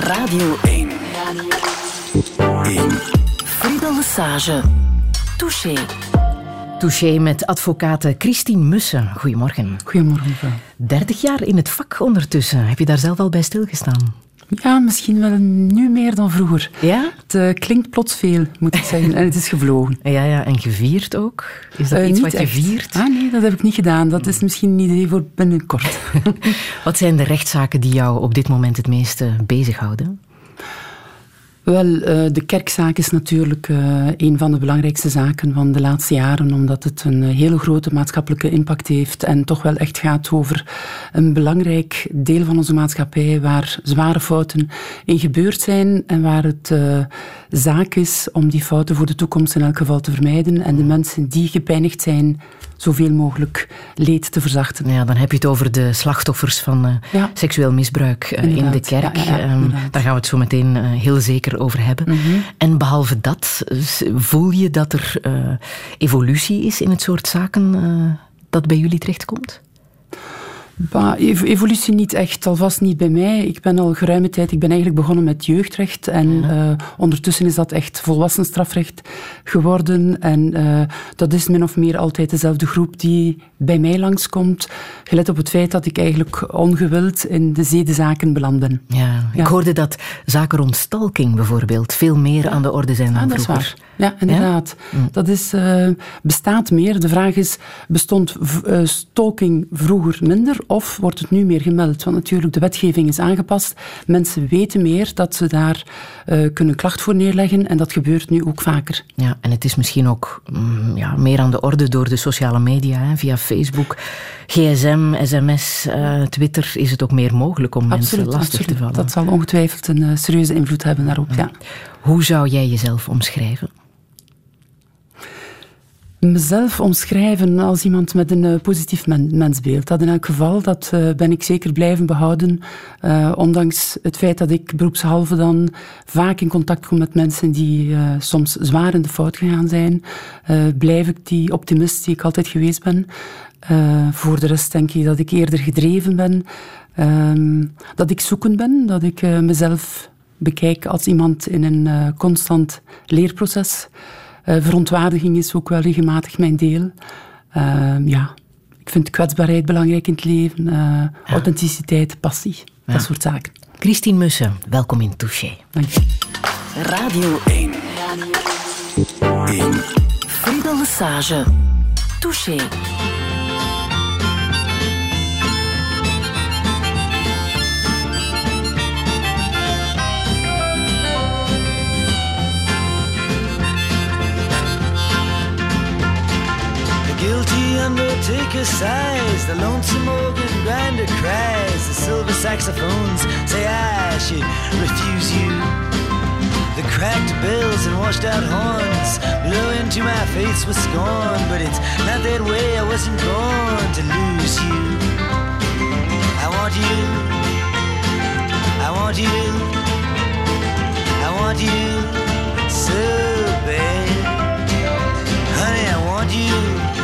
Radio 1. 1. Friedel Lesage. Touché. Touché met advocate Christine Mussen. Goedemorgen. Goedemorgen, mevrouw. 30 jaar in het vak ondertussen. Heb je daar zelf al bij stilgestaan? Ja, misschien wel nu meer dan vroeger. Ja? Het uh, klinkt plots veel, moet ik zeggen. En het is gevlogen. Ja, ja. En gevierd ook? Is dat Uh, iets wat je echt. viert? Ah, nee, dat heb ik niet gedaan. Dat is misschien een idee voor binnenkort. Wat zijn de rechtszaken die jou op dit moment het meeste bezighouden? Wel, eh, de kerkzaak is natuurlijk eh, een van de belangrijkste zaken van de laatste jaren, omdat het een eh, hele grote maatschappelijke impact heeft en toch wel echt gaat over een belangrijk deel van onze maatschappij waar zware fouten in gebeurd zijn en waar het zaak is om die fouten voor de toekomst in elk geval te vermijden en de mensen die gepijnigd zijn zoveel mogelijk leed te verzachten. Ja, dan heb je het over de slachtoffers van eh, Ja. seksueel misbruik eh, in de kerk. Ja, ja, ja, Ehm, daar gaan we het zo meteen eh, heel zeker over hebben. Mhm. En behalve dat, voel je dat er evolutie is in het soort zaken dat bij jullie terechtkomt? Bah, evolutie niet echt, alvast niet bij mij. Ik ben al geruime tijd, ik ben eigenlijk begonnen met jeugdrecht en eh, ondertussen is dat echt volwassen strafrecht geworden. En eh, dat is min of meer altijd dezelfde groep die bij mij langskomt, gelet op het feit dat ik eigenlijk ongewild in de zedenzaken beland ben. Ja, ik hoorde dat zaken rond stalking bijvoorbeeld veel meer aan de orde zijn dan Ah, dat is waar. Ja, inderdaad. Dat is, eh, bestaat meer. De vraag is, bestond stalking vroeger minder of wordt het nu meer gemeld? Want natuurlijk, de wetgeving is aangepast. Mensen weten meer dat ze daar eh, kunnen klacht voor neerleggen en dat gebeurt nu ook vaker. Ja, en het is misschien ook mm, ja, meer aan de orde door de sociale media, hè, via Facebook, gsm, sms, eh, Twitter, is het ook meer mogelijk om mensen lastig te vallen. Dat zal ongetwijfeld een eh, serieuze invloed hebben daarop, ja. Hoe zou jij jezelf omschrijven? Mezelf omschrijven als iemand met een eh, positief men- mensbeeld. Dat in elk geval, dat eh, ben ik zeker blijven behouden. eh, ondanks het feit dat ik beroepshalve dan vaak in contact kom met mensen die soms zwaar in de fout gegaan zijn, blijf ik die optimist die ik altijd geweest ben. Voor de rest denk ik dat ik eerder gedreven ben. ehm, dat ik zoekend ben, dat ik mezelf bekijk als iemand in een constant leerproces. Eh, verontwaardiging is ook wel regelmatig mijn deel. Ehm, ja, ik vind kwetsbaarheid belangrijk in het leven. eh, Authenticiteit, passie, dat soort zaken. Christine Mussen, welkom in Touché. Dank je. Radio 1. 1. Friedel Lesage. Touché. Guilty undertaker sighs, the lonesome organ grinder cries, the silver saxophones say I should refuse you. The cracked bells and washed out horns blow into my face with scorn, but it's not that way. I wasn't born to lose you. I want you. I want you. I want you so bad. Honey, I want you.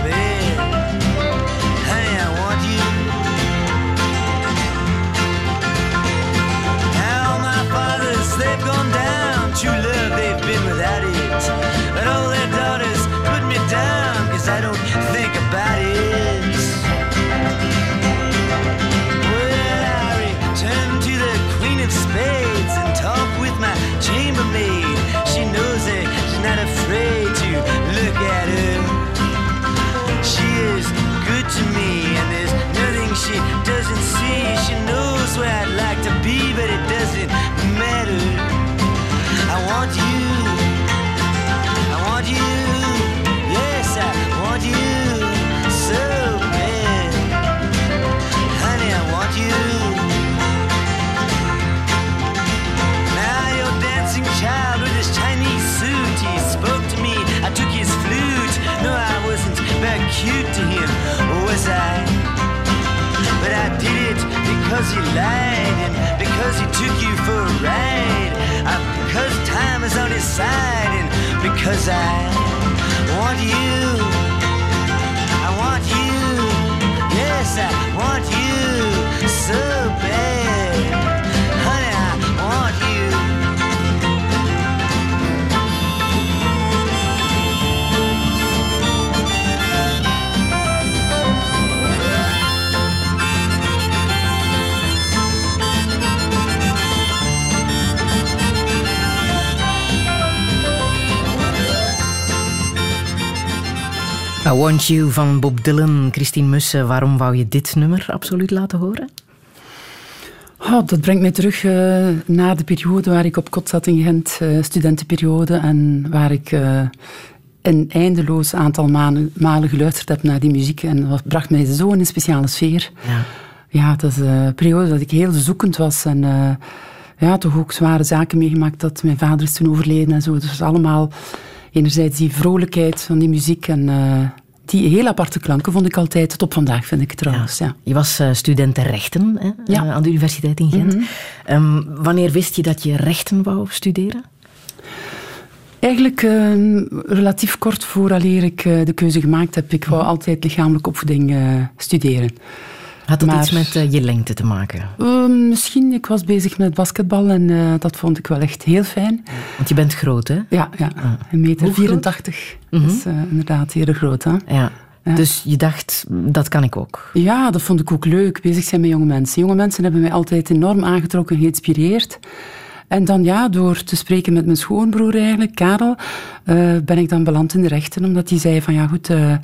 matter. I want you. I want you. Yes, I want you so bad. Honey, I want you. Now your dancing child with his Chinese suit, he spoke to me. I took his flute. No, I wasn't back cute to him. Oh, was I? Because he lied and because he took you for a ride. Uh, because time is on his side and because I want you. I want you. Yes, I want you so bad. I Want You van Bob Dylan. Christine Mussen, waarom wou je dit nummer absoluut laten horen? Oh, dat brengt mij terug uh, naar de periode waar ik op kot zat in Gent, uh, studentenperiode, en waar ik uh, een eindeloos aantal malen, malen geluisterd heb naar die muziek. En dat bracht mij zo in een speciale sfeer. Ja, ja dat is een periode dat ik heel zoekend was en ja, toch ook zware zaken meegemaakt. Dat mijn vader is toen overleden en zo. Dus allemaal enerzijds die vrolijkheid van die muziek en uh, die heel aparte klanken vond ik altijd tot op vandaag, vind ik trouwens. Ja. Je was uh, student rechten hè, ja. uh, aan de Universiteit in Gent. Mm -hmm. um, wanneer wist je dat je rechten wou studeren? Eigenlijk uh, relatief kort vooraleer ik de keuze gemaakt heb. Ik wou altijd lichamelijke opvoeding studeren. Had dat iets met uh, je lengte te maken? Uh, misschien. Ik was bezig met basketbal en uh, dat vond ik wel echt heel fijn. Want je bent groot, hè? Ja, ja. Ah. een meter 84. Mm -hmm. Dat is inderdaad heel groot, hè? Ja. Ja. Dus je dacht, dat kan ik ook? Ja, dat vond ik ook leuk, bezig zijn met jonge mensen. Jonge mensen hebben mij altijd enorm aangetrokken en geïnspireerd. En dan ja, door te spreken met mijn schoonbroer eigenlijk, Karel, uh, ben ik dan beland in de rechten. Omdat hij zei van ja goed, uh,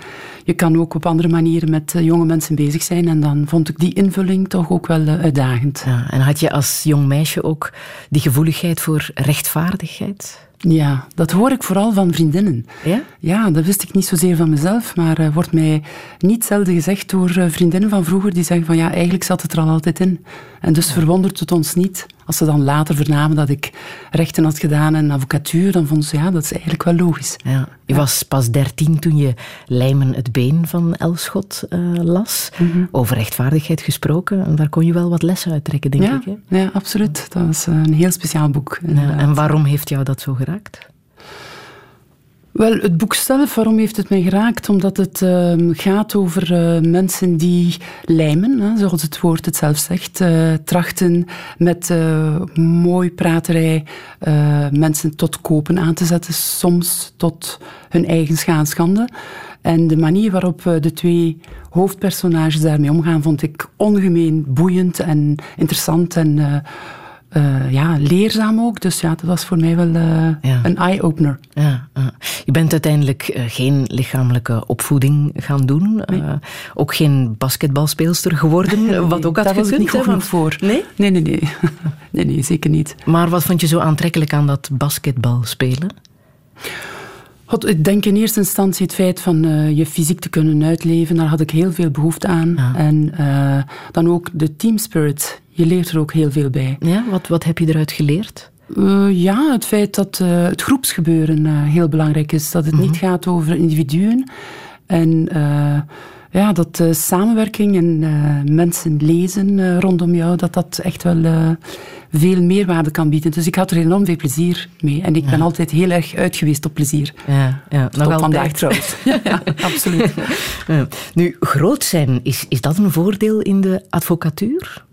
je kan ook op andere manieren met uh, jonge mensen bezig zijn. En dan vond ik die invulling toch ook wel uitdagend. Ja, en had je als jong meisje ook die gevoeligheid voor rechtvaardigheid? Ja, dat hoor ik vooral van vriendinnen. Ja? Ja, dat wist ik niet zozeer van mezelf, maar uh, wordt mij niet zelden gezegd door uh, vriendinnen van vroeger die zeggen van ja, eigenlijk zat het er al altijd in. En dus ja. verwondert het ons niet. Als ze dan later vernamen dat ik rechten had gedaan en advocatuur, dan vonden ze ja, dat is eigenlijk wel logisch. Ja. Je ja. was pas dertien toen je Lijmen het been van Elschot uh, las. Mm -hmm. Over rechtvaardigheid gesproken. En daar kon je wel wat lessen uit trekken, denk ja, ik. Hè? Ja, absoluut. Dat was een heel speciaal boek. en waarom heeft jou dat zo geraakt? Wel, het boek zelf, waarom heeft het mij geraakt? Omdat het uh, gaat over uh, mensen die lijmen, hè, zoals het woord het zelf zegt. Uh, trachten met mooi praterij mensen tot kopen aan te zetten, soms tot hun eigen schade. En de manier waarop de twee hoofdpersonages daarmee omgaan, vond ik ongemeen boeiend en interessant en uh, ja, leerzaam ook. Dus ja, dat was voor mij wel uh, ja. een eye-opener. Ja, uh. Je bent uiteindelijk geen lichamelijke opvoeding gaan doen. Nee. ook geen basketbalspeelster geworden, nee, wat ook had Daar was ik niet genoeg voor. Nee? Nee, nee, nee. nee, nee, zeker niet. Maar wat vond je zo aantrekkelijk aan dat basketbalspelen? God, ik denk in eerste instantie het feit van uh, je fysiek te kunnen uitleven. Daar had ik heel veel behoefte aan. Ja. En uh, dan ook de team spirit. Je leert er ook heel veel bij. Ja, wat, wat heb je eruit geleerd? Uh, ja, het feit dat het groepsgebeuren heel belangrijk is. Dat het mm -hmm. niet gaat over individuen. En ja, dat uh, samenwerking en uh, mensen lezen uh, rondom jou, dat dat echt wel veel meerwaarde kan bieden. Dus ik had er enorm veel plezier mee. En ik ja. ben altijd heel erg uit geweest op plezier. Ja, ja. Tot nog vandaag trouwens. ja, absoluut. Nu, groot zijn, is, is dat een voordeel in de advocatuur?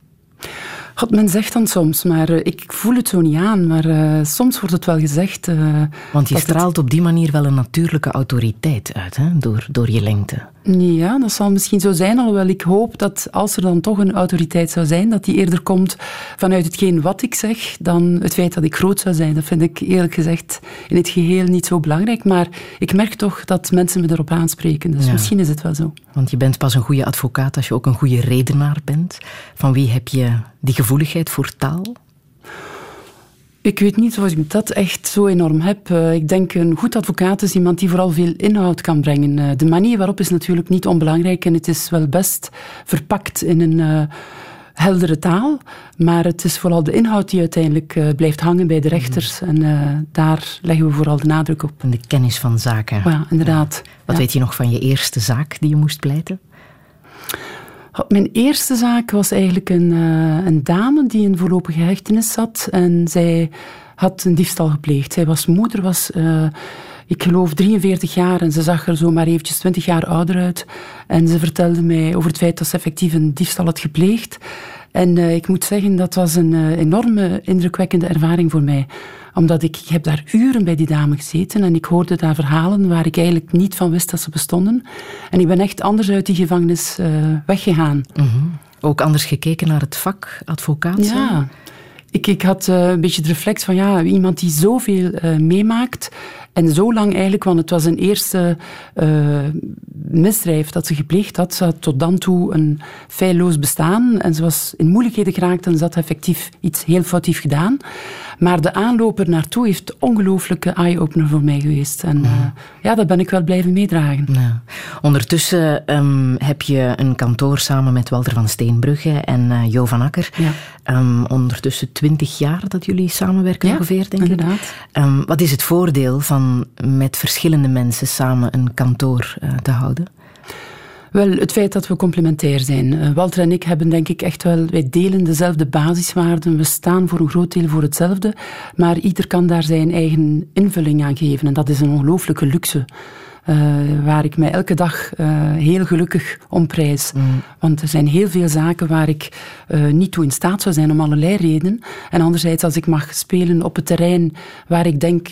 God, men zegt dan soms, maar uh, ik voel het zo niet aan. Maar uh, soms wordt het wel gezegd. Uh, Want je straalt het... op die manier wel een natuurlijke autoriteit uit, hè? Door, door je lengte. Ja, dat zal misschien zo zijn. Alhoewel ik hoop dat als er dan toch een autoriteit zou zijn, dat die eerder komt vanuit hetgeen wat ik zeg, dan het feit dat ik groot zou zijn. Dat vind ik eerlijk gezegd in het geheel niet zo belangrijk. Maar ik merk toch dat mensen me erop aanspreken. Dus ja. misschien is het wel zo. Want je bent pas een goede advocaat als je ook een goede redenaar bent. Van wie heb je die gevoeligheid voor taal? Ik weet niet of ik dat echt zo enorm heb. Uh, ik denk een goed advocaat is iemand die vooral veel inhoud kan brengen. Uh, de manier waarop is natuurlijk niet onbelangrijk en het is wel best verpakt in een, uh, heldere taal. Maar het is vooral de inhoud die uiteindelijk uh, blijft hangen bij de rechters. En uh, daar leggen we vooral de nadruk op. En de kennis van zaken. Ja, inderdaad. Wat ja. weet je nog van je eerste zaak die je moest pleiten? Mijn eerste zaak was eigenlijk een, uh, een dame die in voorlopige hechtenis zat. En zij had een diefstal gepleegd. Zij was moeder, was ik geloof 43 jaar en ze zag er zo maar eventjes 20 jaar ouder uit. En ze vertelde mij over het feit dat ze effectief een diefstal had gepleegd. En uh, ik moet zeggen, dat was een enorme indrukwekkende ervaring voor mij. Omdat ik, ik heb daar uren bij die dame gezeten en ik hoorde daar verhalen waar ik eigenlijk niet van wist dat ze bestonden. En ik ben echt anders uit die gevangenis uh, weggegaan. Mm -hmm. Ook anders gekeken naar het vak advocaat? Ja. Ik, ik had een beetje het reflex van ja, iemand die zoveel meemaakt en zo lang eigenlijk, want het was een eerste uh, misdrijf dat ze gepleegd had. Ze had tot dan toe een feilloos bestaan en ze was in moeilijkheden geraakt en ze had effectief iets heel foutief gedaan. Maar de aanloper naartoe heeft ongelooflijke eye-opener voor mij geweest. En ja. Uh, ja, dat ben ik wel blijven meedragen. Ja. Ondertussen um, heb je een kantoor samen met Walter van Steenbrugge en uh, Jo van Akker. Ja. Um, ondertussen twintig jaar dat jullie samenwerken ja, ongeveer, denk inderdaad. ik. Um, wat is het voordeel van met verschillende mensen samen een kantoor uh, te houden? Wel, het feit dat we complementair zijn. Uh, Walter en ik hebben denk ik echt wel, wij delen dezelfde basiswaarden. We staan voor een groot deel voor hetzelfde. Maar ieder kan daar zijn eigen invulling aan geven. En dat is een ongelooflijke luxe. Uh, waar ik mij elke dag uh, heel gelukkig om prijs. Mm. Want er zijn heel veel zaken waar ik uh, niet toe in staat zou zijn om allerlei redenen. En anderzijds, als ik mag spelen op het terrein waar ik denk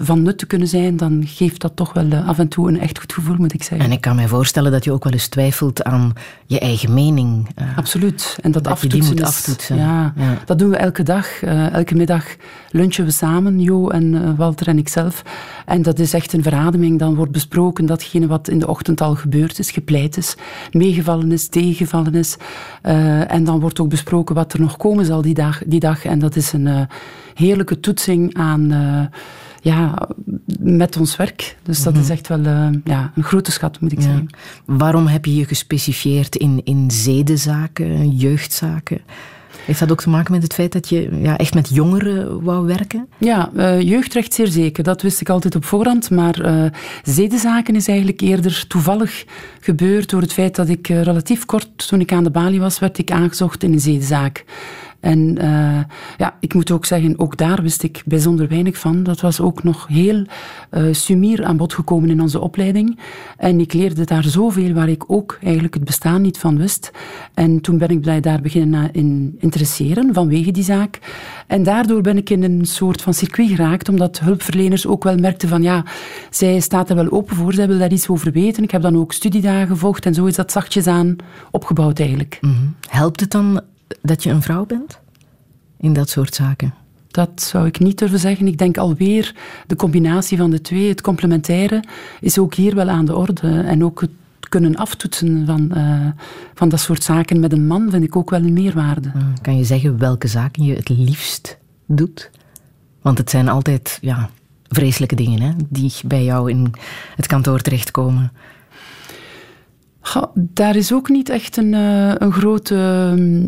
van nut te kunnen zijn, dan geeft dat toch wel af en toe een echt goed gevoel, moet ik zeggen. En ik kan mij voorstellen dat je ook wel eens twijfelt aan je eigen mening. Absoluut. En dat, dat aftoetsen je die moet is, aftoetsen. Ja, ja, dat doen we elke dag. elke middag lunchen we samen, Jo en Walter en ikzelf. En dat is echt een verademing. Dan wordt besproken datgene wat in de ochtend al gebeurd is, gepleit is, meegevallen is, tegengevallen is. Uh, en dan wordt ook besproken wat er nog komen zal die dag. Die dag. En dat is een uh, heerlijke toetsing aan... Uh, ja, met ons werk. Dus dat Mhm. is echt wel ja, een grote schat, moet ik Ja. zeggen. Waarom heb je je gespecifieerd in, in zedenzaken, jeugdzaken? Heeft dat ook te maken met het feit dat je ja, echt met jongeren wou werken? Ja, uh, jeugdrecht zeer zeker. Dat wist ik altijd op voorhand. Maar uh, zedenzaken is eigenlijk eerder toevallig gebeurd door het feit dat ik uh, relatief kort, toen ik aan de balie was, werd ik aangezocht in een zedenzaak. En uh, ja, ik moet ook zeggen, ook daar wist ik bijzonder weinig van. Dat was ook nog heel uh, sumier aan bod gekomen in onze opleiding. En ik leerde daar zoveel waar ik ook eigenlijk het bestaan niet van wist. En toen ben ik blij daar beginnen in interesseren vanwege die zaak. En daardoor ben ik in een soort van circuit geraakt, omdat hulpverleners ook wel merkten van ja, zij staat er wel open voor, zij wil daar iets over weten. Ik heb dan ook studiedagen gevolgd en zo is dat zachtjes aan opgebouwd eigenlijk. -hmm. Helpt het dan dat je een vrouw bent in dat soort zaken? Dat zou ik niet durven zeggen. Ik denk alweer de combinatie van de twee, het complementaire, is ook hier wel aan de orde. En ook het kunnen aftoetsen van, uh, van dat soort zaken met een man vind ik ook wel een meerwaarde. Kan je zeggen welke zaken je het liefst doet? Want het zijn altijd ja, vreselijke dingen hè, die bij jou in het kantoor terechtkomen. Goh, daar is ook niet echt een, uh, een grote um,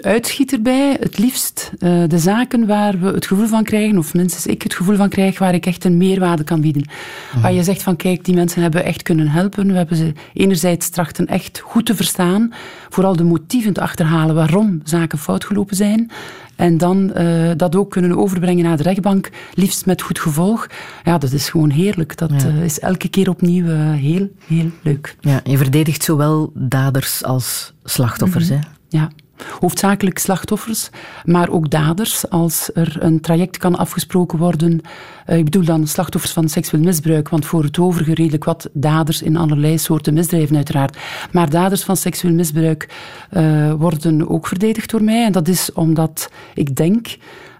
uitschieter bij. Het liefst uh, de zaken waar we het gevoel van krijgen, of minstens ik het gevoel van krijg, waar ik echt een meerwaarde kan bieden. Mm. Waar je zegt van kijk, die mensen hebben echt kunnen helpen. We hebben ze enerzijds trachten echt goed te verstaan, vooral de motieven te achterhalen waarom zaken fout gelopen zijn. En dan uh, dat ook kunnen overbrengen naar de rechtbank, liefst met goed gevolg. Ja, dat is gewoon heerlijk. Dat ja. uh, is elke keer opnieuw uh, heel, heel leuk. Ja, je verdedigt zowel daders als slachtoffers, mm-hmm. hè? Ja. Hoofdzakelijk slachtoffers, maar ook daders. Als er een traject kan afgesproken worden. Uh, ik bedoel dan slachtoffers van seksueel misbruik, want voor het overige redelijk wat daders in allerlei soorten misdrijven uiteraard. Maar daders van seksueel misbruik uh, worden ook verdedigd door mij. En dat is omdat ik denk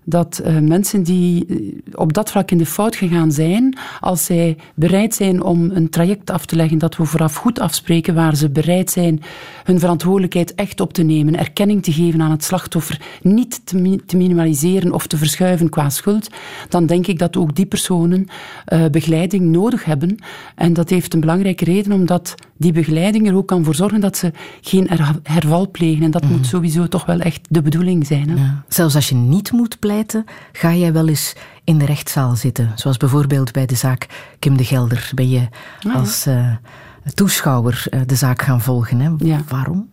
dat uh, mensen die op dat vlak in de fout gegaan zijn, als zij bereid zijn om een traject af te leggen dat we vooraf goed afspreken, waar ze bereid zijn hun verantwoordelijkheid echt op te nemen, erkenning te geven aan het slachtoffer, niet te, mi te minimaliseren of te verschuiven qua schuld, dan denk ik dat ook die personen uh, begeleiding nodig hebben. En dat heeft een belangrijke reden, omdat die begeleiding er ook kan voor zorgen dat ze geen herval plegen. En dat moet mhm. sowieso toch wel echt de bedoeling zijn. Hè? Ja. Zelfs als je niet moet pleiten, ga jij wel eens in de rechtszaal zitten. Zoals bijvoorbeeld bij de zaak Kim de Gelder. Ben je ah, als uh, toeschouwer uh, de zaak gaan volgen. Hè? Ja. Waarom?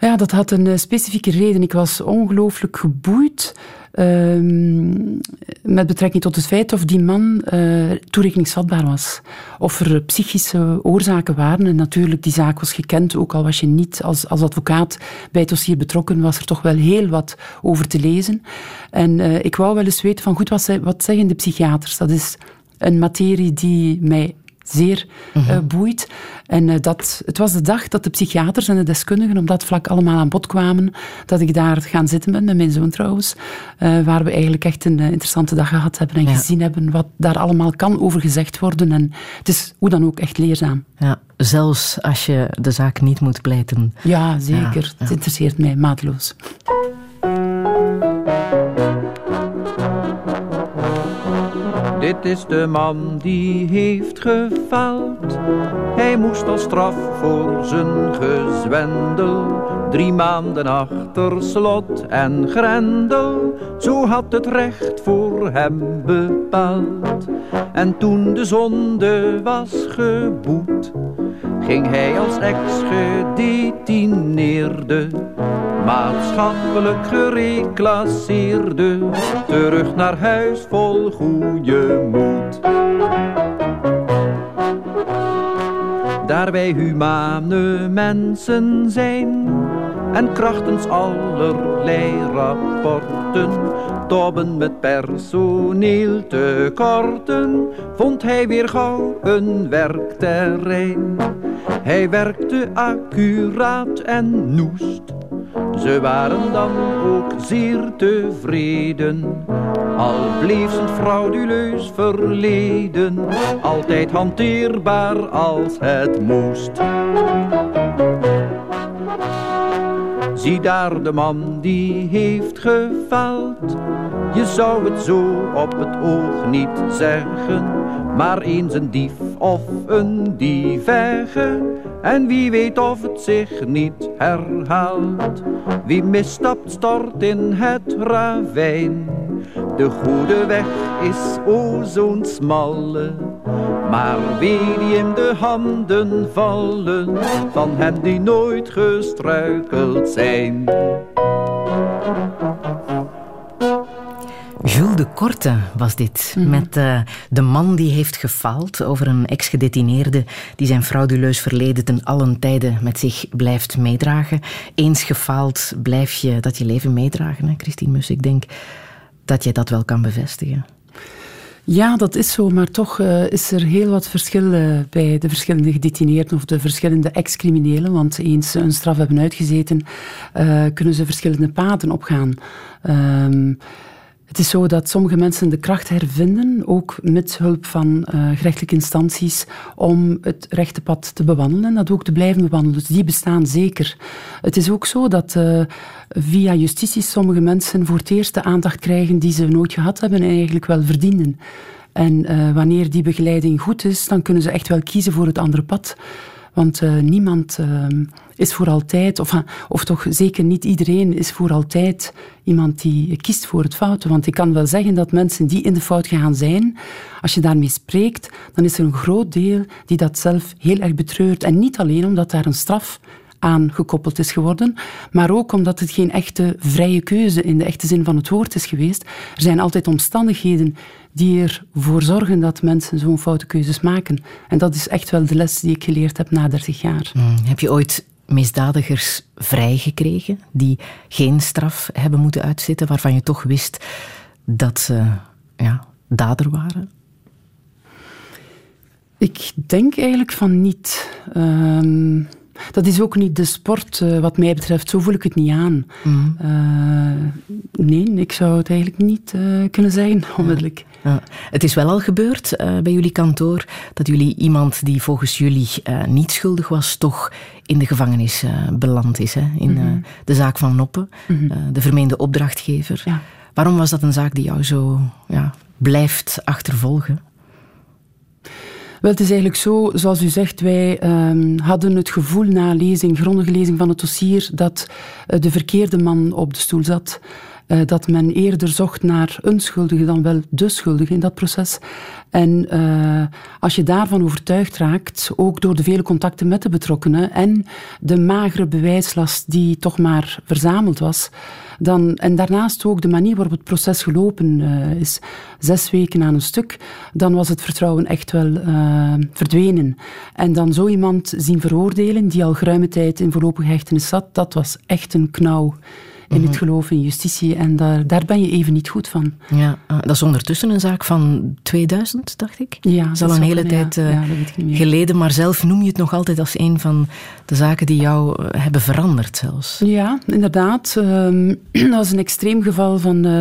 Ja, dat had een uh, specifieke reden. Ik was ongelooflijk geboeid Ehm, met betrekking tot het feit of die man uh, toerekeningsvatbaar was. Of er psychische oorzaken waren. En natuurlijk, die zaak was gekend, ook al was je niet als, als advocaat bij het dossier betrokken, was er toch wel heel wat over te lezen. En uh, ik wou wel eens weten van, goed, wat, wat zeggen de psychiaters? Dat is een materie die mij zeer mm boeit. En uh, dat, het was de dag dat de psychiaters en de deskundigen op dat vlak allemaal aan bod kwamen, dat ik daar gaan zitten ben, met mijn zoon trouwens, uh, waar we eigenlijk echt een interessante dag gehad hebben en gezien hebben wat daar allemaal kan over gezegd worden. En het is hoe dan ook echt leerzaam. Ja, zelfs als je de zaak niet moet pleiten. Ja, zeker. Het interesseert mij maatloos. Dit is de man die heeft gefaald. Hij moest als straf voor zijn gezwendel. Drie maanden achter slot en grendel. Zo had het recht voor hem bepaald. En toen de zonde was geboet ging hij als ex-gedetineerde, maatschappelijk gereclasseerde, terug naar huis vol goede moed. Daar wij humane mensen zijn en krachtens allerlei rapporten tobben met personeel tekorten, vond hij weer gauw een werkterrein. Hij werkte accuraat en noest. Ze waren dan ook zeer tevreden. Al bleef zijn frauduleus verleden altijd hanteerbaar als het moest. Zie daar de man die heeft gefaald. Je zou het zo op het oog niet zeggen, maar eens een dief of een dievegge. En wie weet of het zich niet herhaalt. Wie misstapt stort in het ravijn. De goede weg is o zo'n smalle. Maar wie die in de handen vallen van hem die nooit gestruikeld zijn. Jules de Korte was dit, mhm. met uh, de man die heeft gefaald over een ex-gedetineerde die zijn frauduleus verleden ten allen tijde met zich blijft meedragen. Eens gefaald blijf je dat je leven meedragen, hè, Christine Mus. Ik denk dat je dat wel kan bevestigen. Ja, dat is zo, maar toch uh, is er heel wat verschil uh, bij de verschillende gedetineerden of de verschillende ex-criminelen. Want eens ze een straf hebben uitgezeten, kunnen ze verschillende paden opgaan. Ehm, het is zo dat sommige mensen de kracht hervinden, ook met hulp van uh, gerechtelijke instanties, om het rechte pad te bewandelen en dat ook te blijven bewandelen. Dus die bestaan zeker. Het is ook zo dat uh, via justitie sommige mensen voor het eerst de aandacht krijgen die ze nooit gehad hebben en eigenlijk wel verdienen. En uh, wanneer die begeleiding goed is, dan kunnen ze echt wel kiezen voor het andere pad. Want uh, niemand uh, is voor altijd, of, of toch zeker niet iedereen is voor altijd iemand die kiest voor het foute. Want ik kan wel zeggen dat mensen die in de fout gegaan zijn, als je daarmee spreekt, dan is er een groot deel die dat zelf heel erg betreurt. En niet alleen omdat daar een straf aan gekoppeld is geworden, maar ook omdat het geen echte vrije keuze in de echte zin van het woord is geweest. Er zijn altijd omstandigheden die ervoor zorgen dat mensen zo'n foute keuzes maken. En dat is echt wel de les die ik geleerd heb na 30 jaar. Hmm. Heb je ooit misdadigers vrijgekregen die geen straf hebben moeten uitzitten, waarvan je toch wist dat ze ja, dader waren? Ik denk eigenlijk van niet. Um, dat is ook niet de sport, uh, wat mij betreft. Zo voel ik het niet aan. Mm. nee, ik zou het eigenlijk niet kunnen zeggen, onmiddellijk. Ja. Het is wel al gebeurd bij jullie kantoor dat jullie iemand die volgens jullie niet schuldig was, toch in de gevangenis beland is. Hè? In mm de zaak van Noppen, mm de vermeende opdrachtgever. Ja. Waarom was dat een zaak die jou zo ja, blijft achtervolgen? Wel, het is eigenlijk zo, zoals u zegt, wij um, hadden het gevoel na lezing, grondige lezing van het dossier, dat uh, de verkeerde man op de stoel zat. Uh, dat men eerder zocht naar een schuldige dan wel de schuldige in dat proces. En uh, als je daarvan overtuigd raakt, ook door de vele contacten met de betrokkenen en de magere bewijslast die toch maar verzameld was, dan, en daarnaast ook de manier waarop het proces gelopen uh, is, zes weken aan een stuk, dan was het vertrouwen echt wel verdwenen. En dan zo iemand zien veroordelen, die al geruime tijd in voorlopige hechtenis zat, dat was echt een knauw in het mhm. geloof in justitie. En daar, daar ben je even niet goed van. Ja, ah, dat is ondertussen een zaak van 2000, dacht ik. Ja, dat is al een hele tijd uh, geleden. Maar zelf noem je het nog altijd als een van de zaken die jou uh, hebben veranderd zelfs. Ja, inderdaad. Um, dat is een extreem geval van... Uh,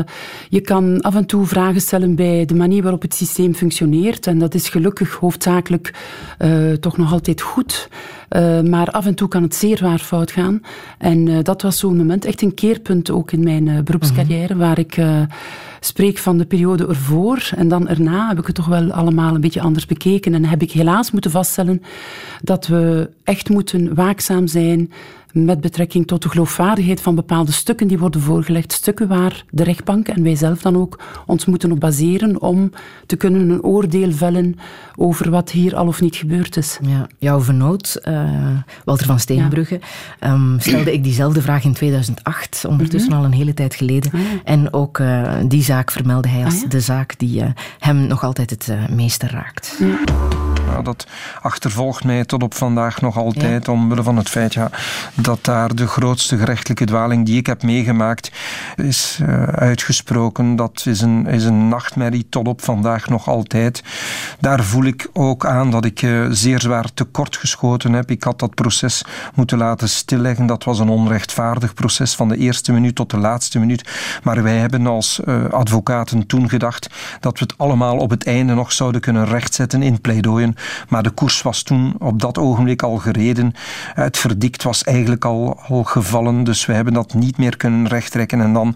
je kan af en toe vragen stellen bij de manier waarop het systeem functioneert. En dat is gelukkig hoofdzakelijk toch nog altijd goed. Uh, maar af en toe kan het zeer waar fout gaan. En uh, dat was zo'n moment, echt een keerpunt ook in mijn uh, beroepscarrière, -hmm. waar ik spreek van de periode ervoor. En dan erna heb ik het toch wel allemaal een beetje anders bekeken. En heb ik helaas moeten vaststellen dat we echt moeten waakzaam zijn met betrekking tot de geloofwaardigheid van bepaalde stukken die worden voorgelegd. Stukken waar de rechtbank en wij zelf dan ook ons moeten op baseren om te kunnen een oordeel vellen over wat hier al of niet gebeurd is. Ja, jouw vernoot, uh, Walter van Steenbrugge, ja. um, stelde ik diezelfde vraag in 2008, ondertussen mm -hmm. al een hele tijd geleden. Ah, en ook uh, die zaak vermeldde hij als ah, de zaak die uh, hem nog altijd het meeste raakt. Ja, dat achtervolgt mij tot op vandaag nog altijd, ja. omwille van het feit ja, dat daar de grootste gerechtelijke dwaling die ik heb meegemaakt is uh, uitgesproken. Dat is een, is een nachtmerrie tot op vandaag nog altijd. Daar voel ik ook aan dat ik uh, zeer zwaar tekort geschoten heb. Ik had dat proces moeten laten stilleggen. Dat was een onrechtvaardig proces van de eerste minuut tot de laatste minuut. Maar wij hebben als uh, advocaten toen gedacht dat we het allemaal op het einde nog zouden kunnen rechtzetten in pleidooien. Maar de koers was toen op dat ogenblik al gereden. Het verdikt was eigenlijk al, al gevallen, dus we hebben dat niet meer kunnen rechttrekken. En dan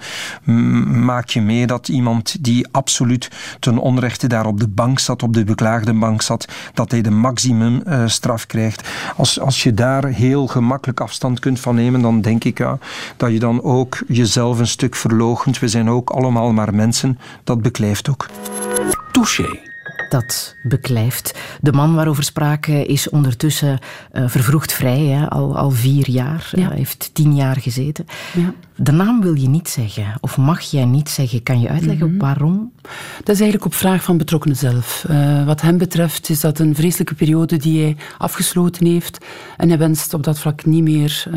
maak je mee dat iemand die absoluut ten onrechte daar op de bank zat, op de beklaagde bank zat, dat hij de maximumstraf uh, krijgt. Als, als je daar heel gemakkelijk afstand kunt van nemen, dan denk ik ja, dat je dan ook jezelf een stuk verloochent. We zijn ook allemaal maar mensen. Dat beklijft ook. Touché dat beklijft. De man waarover sprake is ondertussen uh, vervroegd vrij, hè, al, al vier jaar. Hij ja. uh, heeft tien jaar gezeten. Ja. De naam wil je niet zeggen, of mag jij niet zeggen. Kan je uitleggen mm -hmm. waarom? Dat is eigenlijk op vraag van betrokkenen zelf. Uh, wat hem betreft is dat een vreselijke periode die hij afgesloten heeft. En hij wenst op dat vlak niet meer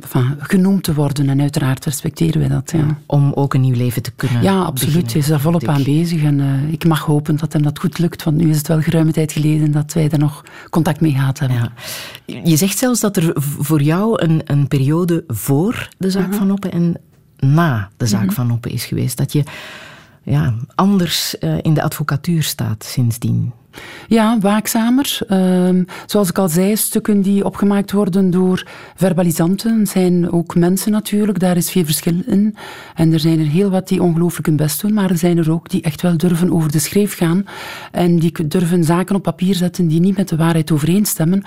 van, genoemd te worden. En uiteraard respecteren wij dat. Ja. Om ook een nieuw leven te kunnen Ja, absoluut. Hij is daar volop aan bezig. En uh, ik mag hopen dat hem dat goed lukt. Want nu is het wel geruime tijd geleden dat wij daar nog contact mee gehad hebben. Ja. Je zegt zelfs dat er voor jou een, een periode voor de zaak. Van Oppen en na de zaak mhm. van Oppen is geweest. Dat je ja, anders uh, in de advocatuur staat sindsdien. Ja, waakzamer. Uh, zoals ik al zei, stukken die opgemaakt worden door verbalisanten zijn ook mensen natuurlijk. Daar is veel verschil in. En er zijn er heel wat die ongelooflijk hun best doen, maar er zijn er ook die echt wel durven over de schreef gaan en die durven zaken op papier zetten die niet met de waarheid overeenstemmen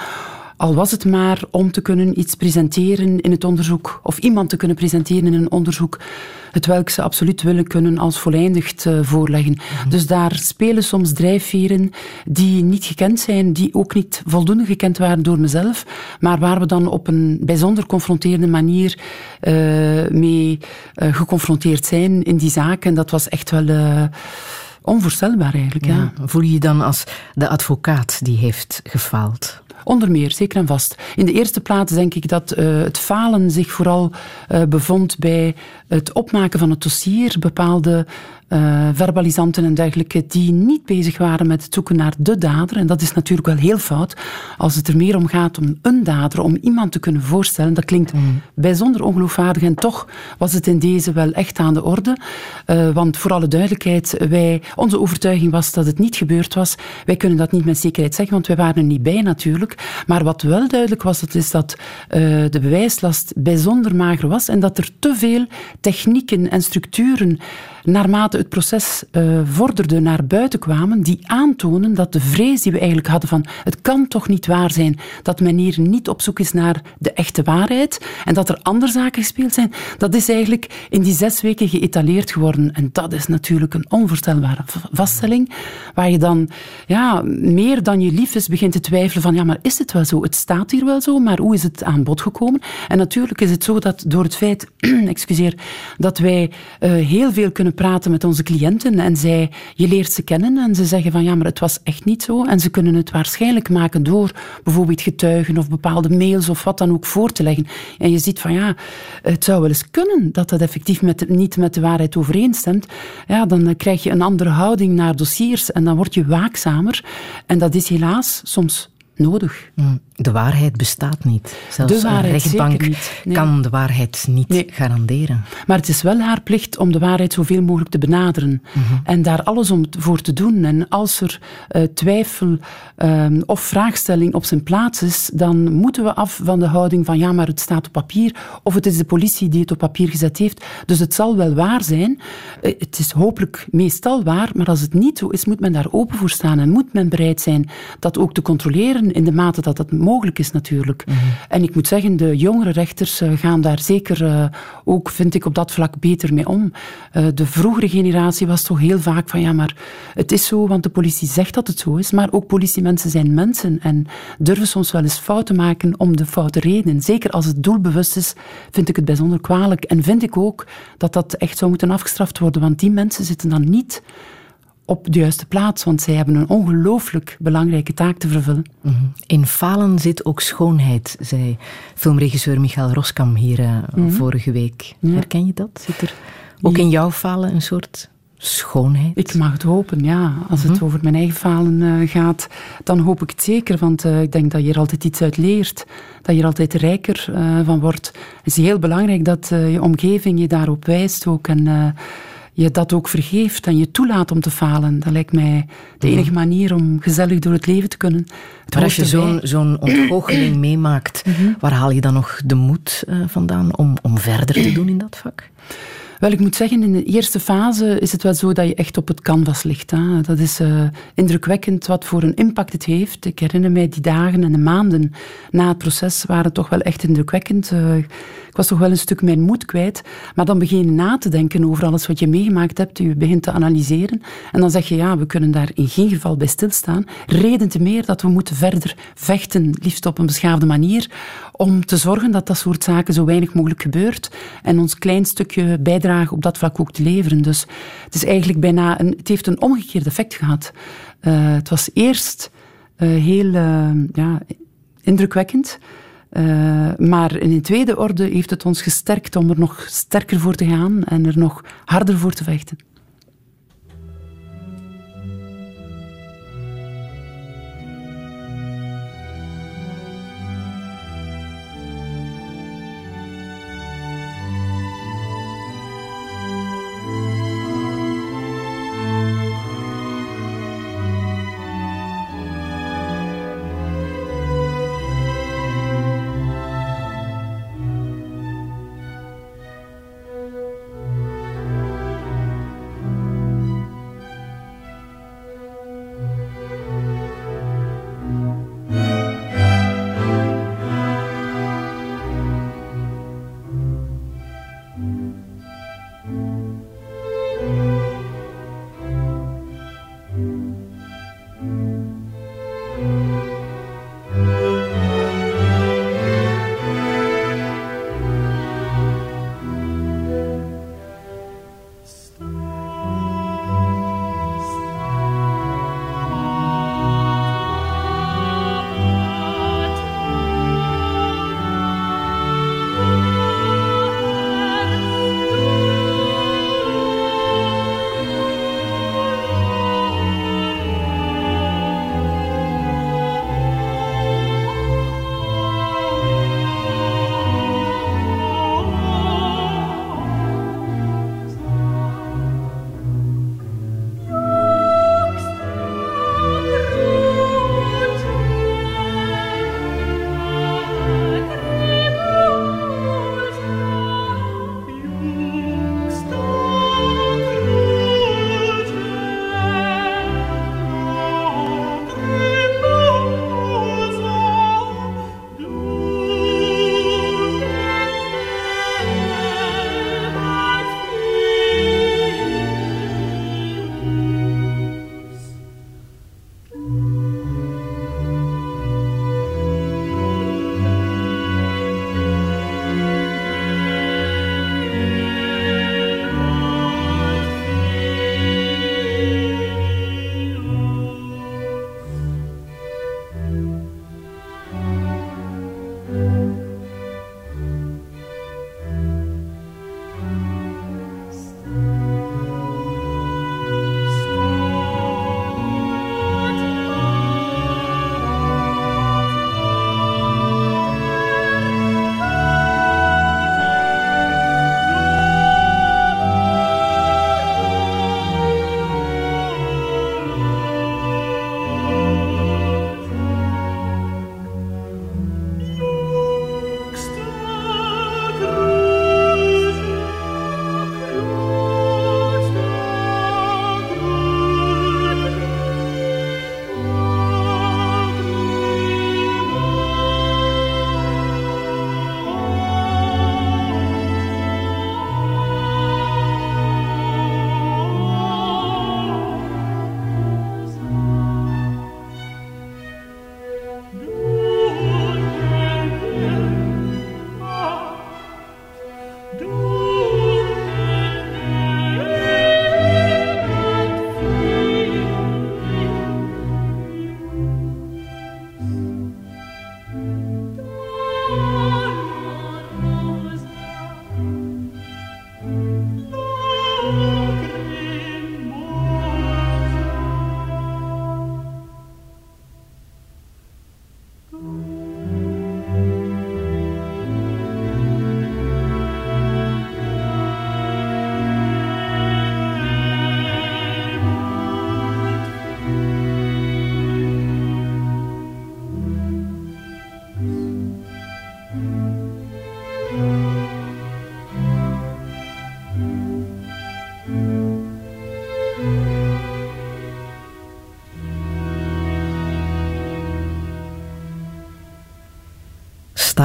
al was het maar om te kunnen iets presenteren in het onderzoek, of iemand te kunnen presenteren in een onderzoek, het welk ze absoluut willen kunnen als voleindigd uh, voorleggen. Mm -hmm. Dus daar spelen soms drijfveren die niet gekend zijn, die ook niet voldoende gekend waren door mezelf, maar waar we dan op een bijzonder confronterende manier uh, mee uh, geconfronteerd zijn in die zaak. En dat was echt wel onvoorstelbaar eigenlijk. Ja. Ja. Voel je je dan als de advocaat die heeft gefaald? Onder meer, zeker en vast. In de eerste plaats denk ik dat uh, het falen zich vooral uh, bevond bij het opmaken van het dossier, bepaalde uh, verbalisanten en dergelijke, die niet bezig waren met het zoeken naar de dader. En dat is natuurlijk wel heel fout. Als het er meer om gaat om een dader, om iemand te kunnen voorstellen, dat klinkt mm. bijzonder ongeloofwaardig. En toch was het in deze wel echt aan de orde. Uh, want voor alle duidelijkheid, wij, onze overtuiging was dat het niet gebeurd was. Wij kunnen dat niet met zekerheid zeggen, want wij waren er niet bij natuurlijk. Maar wat wel duidelijk was, dat is dat uh, de bewijslast bijzonder mager was en dat er te veel technieken en structuren naarmate het proces uh, vorderde naar buiten kwamen, die aantonen dat de vrees die we eigenlijk hadden van het kan toch niet waar zijn dat men hier niet op zoek is naar de echte waarheid en dat er andere zaken gespeeld zijn, dat is eigenlijk in die zes weken geëtaleerd geworden. En dat is natuurlijk een onvoorstelbare vaststelling, waar je dan ja, meer dan je lief is begint te twijfelen van ja, maar is het wel zo? Het staat hier wel zo, maar hoe is het aan bod gekomen? En natuurlijk is het zo dat door het feit, excuseer, dat wij uh, heel veel kunnen praten met onze cliënten en zij, je leert ze kennen en ze zeggen van ja, maar het was echt niet zo. En ze kunnen het waarschijnlijk maken door bijvoorbeeld getuigen of bepaalde mails of wat dan ook voor te leggen. En je ziet van ja, het zou wel eens kunnen dat dat effectief met, niet met de waarheid overeenstemt. Ja, dan krijg je een andere houding naar dossiers en dan word je waakzamer. En dat is helaas soms nodig. Mm. De waarheid bestaat niet. Zelfs de een rechtbank kan de waarheid niet garanderen. Maar het is wel haar plicht om de waarheid zoveel mogelijk te benaderen. Mhm. En daar alles om voor te doen. En als er uh, twijfel um, of vraagstelling op zijn plaats is, dan moeten we af van de houding van ja, maar het staat op papier. Of het is de politie die het op papier gezet heeft. Dus het zal wel waar zijn. Uh, het is hopelijk meestal waar. Maar als het niet zo is, moet men daar open voor staan. En moet men bereid zijn dat ook te controleren in de mate dat het mogelijk is natuurlijk. Mhm. En ik moet zeggen, de jongere rechters uh, gaan daar zeker uh, ook, vind ik, op dat vlak beter mee om. Uh, de vroegere generatie was toch heel vaak van ja, maar het is zo, want de politie zegt dat het zo is, maar ook politiemensen zijn mensen en durven soms wel eens fouten maken om de foute redenen. Zeker als het doelbewust is, vind ik het bijzonder kwalijk. En vind ik ook dat dat echt zou moeten afgestraft worden, want die mensen zitten dan niet op de juiste plaats, want zij hebben een ongelooflijk belangrijke taak te vervullen. Mhm. In falen zit ook schoonheid, zei filmregisseur Michael Roskam hier uh, vorige week. Herken je dat? Zit er ook in jouw falen een soort schoonheid? Ik mag het hopen, ja. Als het mhm. over mijn eigen falen uh, gaat, dan hoop ik het zeker, want uh, ik denk dat je er altijd iets uit leert, dat je er altijd rijker van wordt. Het is heel belangrijk dat je omgeving je daarop wijst ook en je dat ook vergeeft en je toelaat om te falen. Dat lijkt mij de mhm. enige manier om gezellig door het leven te kunnen. maar als je zo'n zo'n ontgoocheling meemaakt, mhm. waar haal je dan nog de moed uh, vandaan om, om verder te doen in dat vak? Wel, ik moet zeggen, in de eerste fase is het wel zo dat je echt op het canvas ligt. Hè. Dat is uh, indrukwekkend wat voor een impact het heeft. Ik herinner mij die dagen en de maanden na het proces waren toch wel echt indrukwekkend. Uh, ik was toch wel een stuk mijn moed kwijt. Maar dan begin je na te denken over alles wat je meegemaakt hebt. Je begint te analyseren. En dan zeg je, ja, we kunnen daar in geen geval bij stilstaan. Reden te meer dat we moeten verder vechten, liefst op een beschaafde manier, om te zorgen dat dat soort zaken zo weinig mogelijk gebeurt. En ons klein stukje bijdrage op dat vlak ook te leveren. Dus het is eigenlijk bijna een, het heeft een omgekeerd effect gehad. Uh, het was eerst uh, heel uh, ja, indrukwekkend. Uh, maar in tweede orde heeft het ons gesterkt om er nog sterker voor te gaan en er nog harder voor te vechten.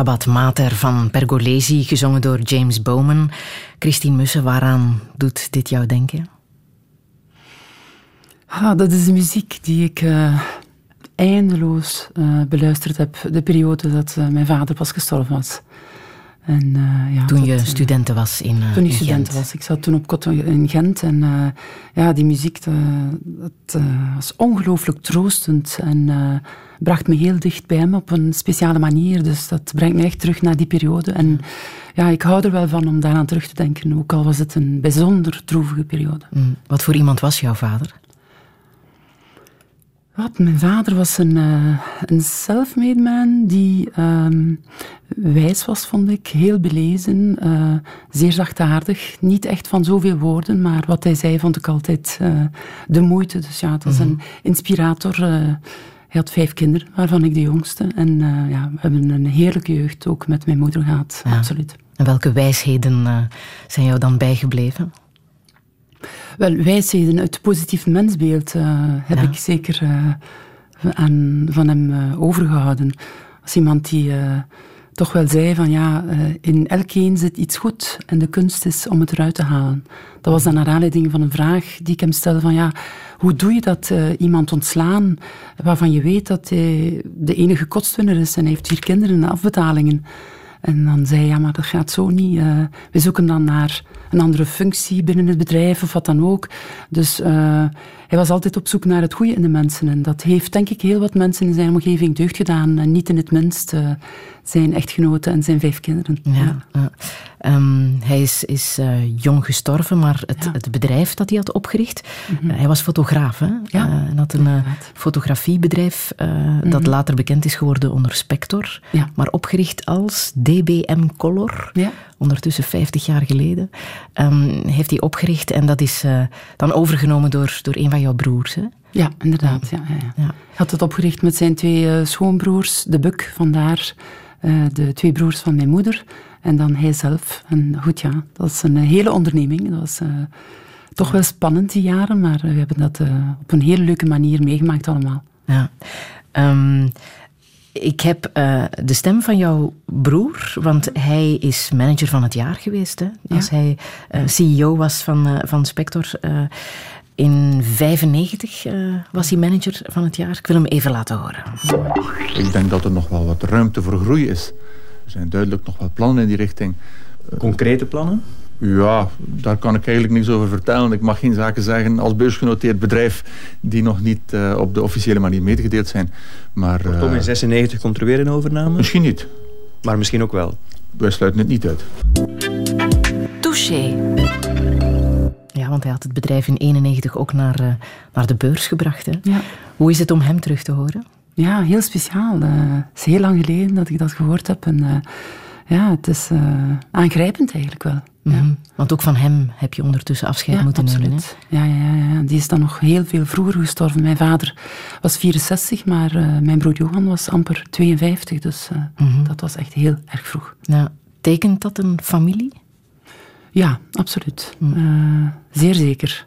Mater van Pergolesi, gezongen door James Bowman. Christine Mussen, waaraan doet dit jou denken? Ah, dat is de muziek die ik uh, eindeloos uh, beluisterd heb. De periode dat uh, mijn vader pas gestorven was. En, ja, toen je studenten was in Toen ik studenten was. Ik zat toen op Cotton in Gent. En ja, die muziek dat, was ongelooflijk troostend. En bracht me heel dicht bij hem op een speciale manier. Dus dat brengt me echt terug naar die periode. En ja, ik hou er wel van om daaraan terug te denken. Ook al was het een bijzonder droevige periode. Mm. Wat voor iemand was jouw vader? Wat, mijn vader was een, uh, een self-made man die um, wijs was, vond ik. Heel belezen, uh, zeer zachtaardig. Niet echt van zoveel woorden, maar wat hij zei vond ik altijd uh, de moeite. Dus ja, het was -hmm. een inspirator. hij had vijf kinderen, waarvan ik de jongste. En ja, we hebben een heerlijke jeugd ook met mijn moeder gehad, ja. absoluut. En welke wijsheden zijn jou dan bijgebleven? Wel, wijsheden uit het positief mensbeeld uh, heb ik zeker uh, aan, van hem uh, overgehouden. Als iemand die toch wel zei van ja, in elkeen zit iets goed en de kunst is om het eruit te halen. Dat was dan naar aanleiding van een vraag die ik hem stelde van ja, hoe doe je dat iemand ontslaan waarvan je weet dat hij de enige kostwinner is en hij heeft vier kinderen en afbetalingen. En dan zei hij, ja, maar dat gaat zo niet. Uh, we zoeken dan naar een andere functie binnen het bedrijf of wat dan ook. Dus uh, hij was altijd op zoek naar het goede in de mensen. En dat heeft denk ik heel wat mensen in zijn omgeving deugd gedaan. En niet in het minst uh, zijn echtgenoten en zijn vijf kinderen. Ja, ja. Um, hij is, is uh, jong gestorven, maar het, ja. het, bedrijf dat hij had opgericht, mm -hmm. uh, hij was fotograaf. Hè? Ja, uh, en had een fotografiebedrijf mm -hmm. dat later bekend is geworden onder Spector, ja. maar opgericht als DBM Color. Ondertussen 50 jaar geleden um, heeft hij opgericht en dat is dan overgenomen door, door een van jouw broers. Hè? Ja, inderdaad. Ja, ja, ja. Hij had het opgericht met zijn twee schoonbroers, de Buk, vandaar de twee broers van mijn moeder. En dan hij zelf. En goed, ja, dat is een hele onderneming. Dat was uh, toch wel spannend die jaren, maar we hebben dat op een hele leuke manier meegemaakt allemaal. Ja. Um, ik heb uh, de stem van jouw broer, want hij is manager van het jaar geweest. Hè? Als ja. hij CEO was van, van Spector. in 95 was hij manager van het jaar. Ik wil hem even laten horen. Ik denk dat er nog wel wat ruimte voor groei is. Er zijn duidelijk nog wel plannen in die richting. Concrete plannen? Ja, daar kan ik eigenlijk niks over vertellen. Ik mag geen zaken zeggen als beursgenoteerd bedrijf die nog niet uh, op de officiële manier medegedeeld zijn. Maar, Kortom, in 96 komt er weer een overname? Misschien niet. Maar misschien ook wel? Wij sluiten het niet uit. Touché. Ja, want hij had het bedrijf in 91 ook naar, uh, naar de beurs gebracht. Hè? Ja. Hoe is het om hem terug te horen? Ja, heel speciaal. Uh, het is heel lang geleden dat ik dat gehoord heb. En uh, ja, het is uh, aangrijpend eigenlijk wel. Mm -hmm. ja. Want ook van hem heb je ondertussen afscheid ja, moeten absoluut. nemen. Hè? Ja, ja, ja, die is dan nog heel veel vroeger gestorven. Mijn vader was 64, maar mijn broer Johan was amper 52. Dus mm -hmm. dat was echt heel erg vroeg. Ja. Tekent dat een familie? Ja, absoluut. Mm. zeer zeker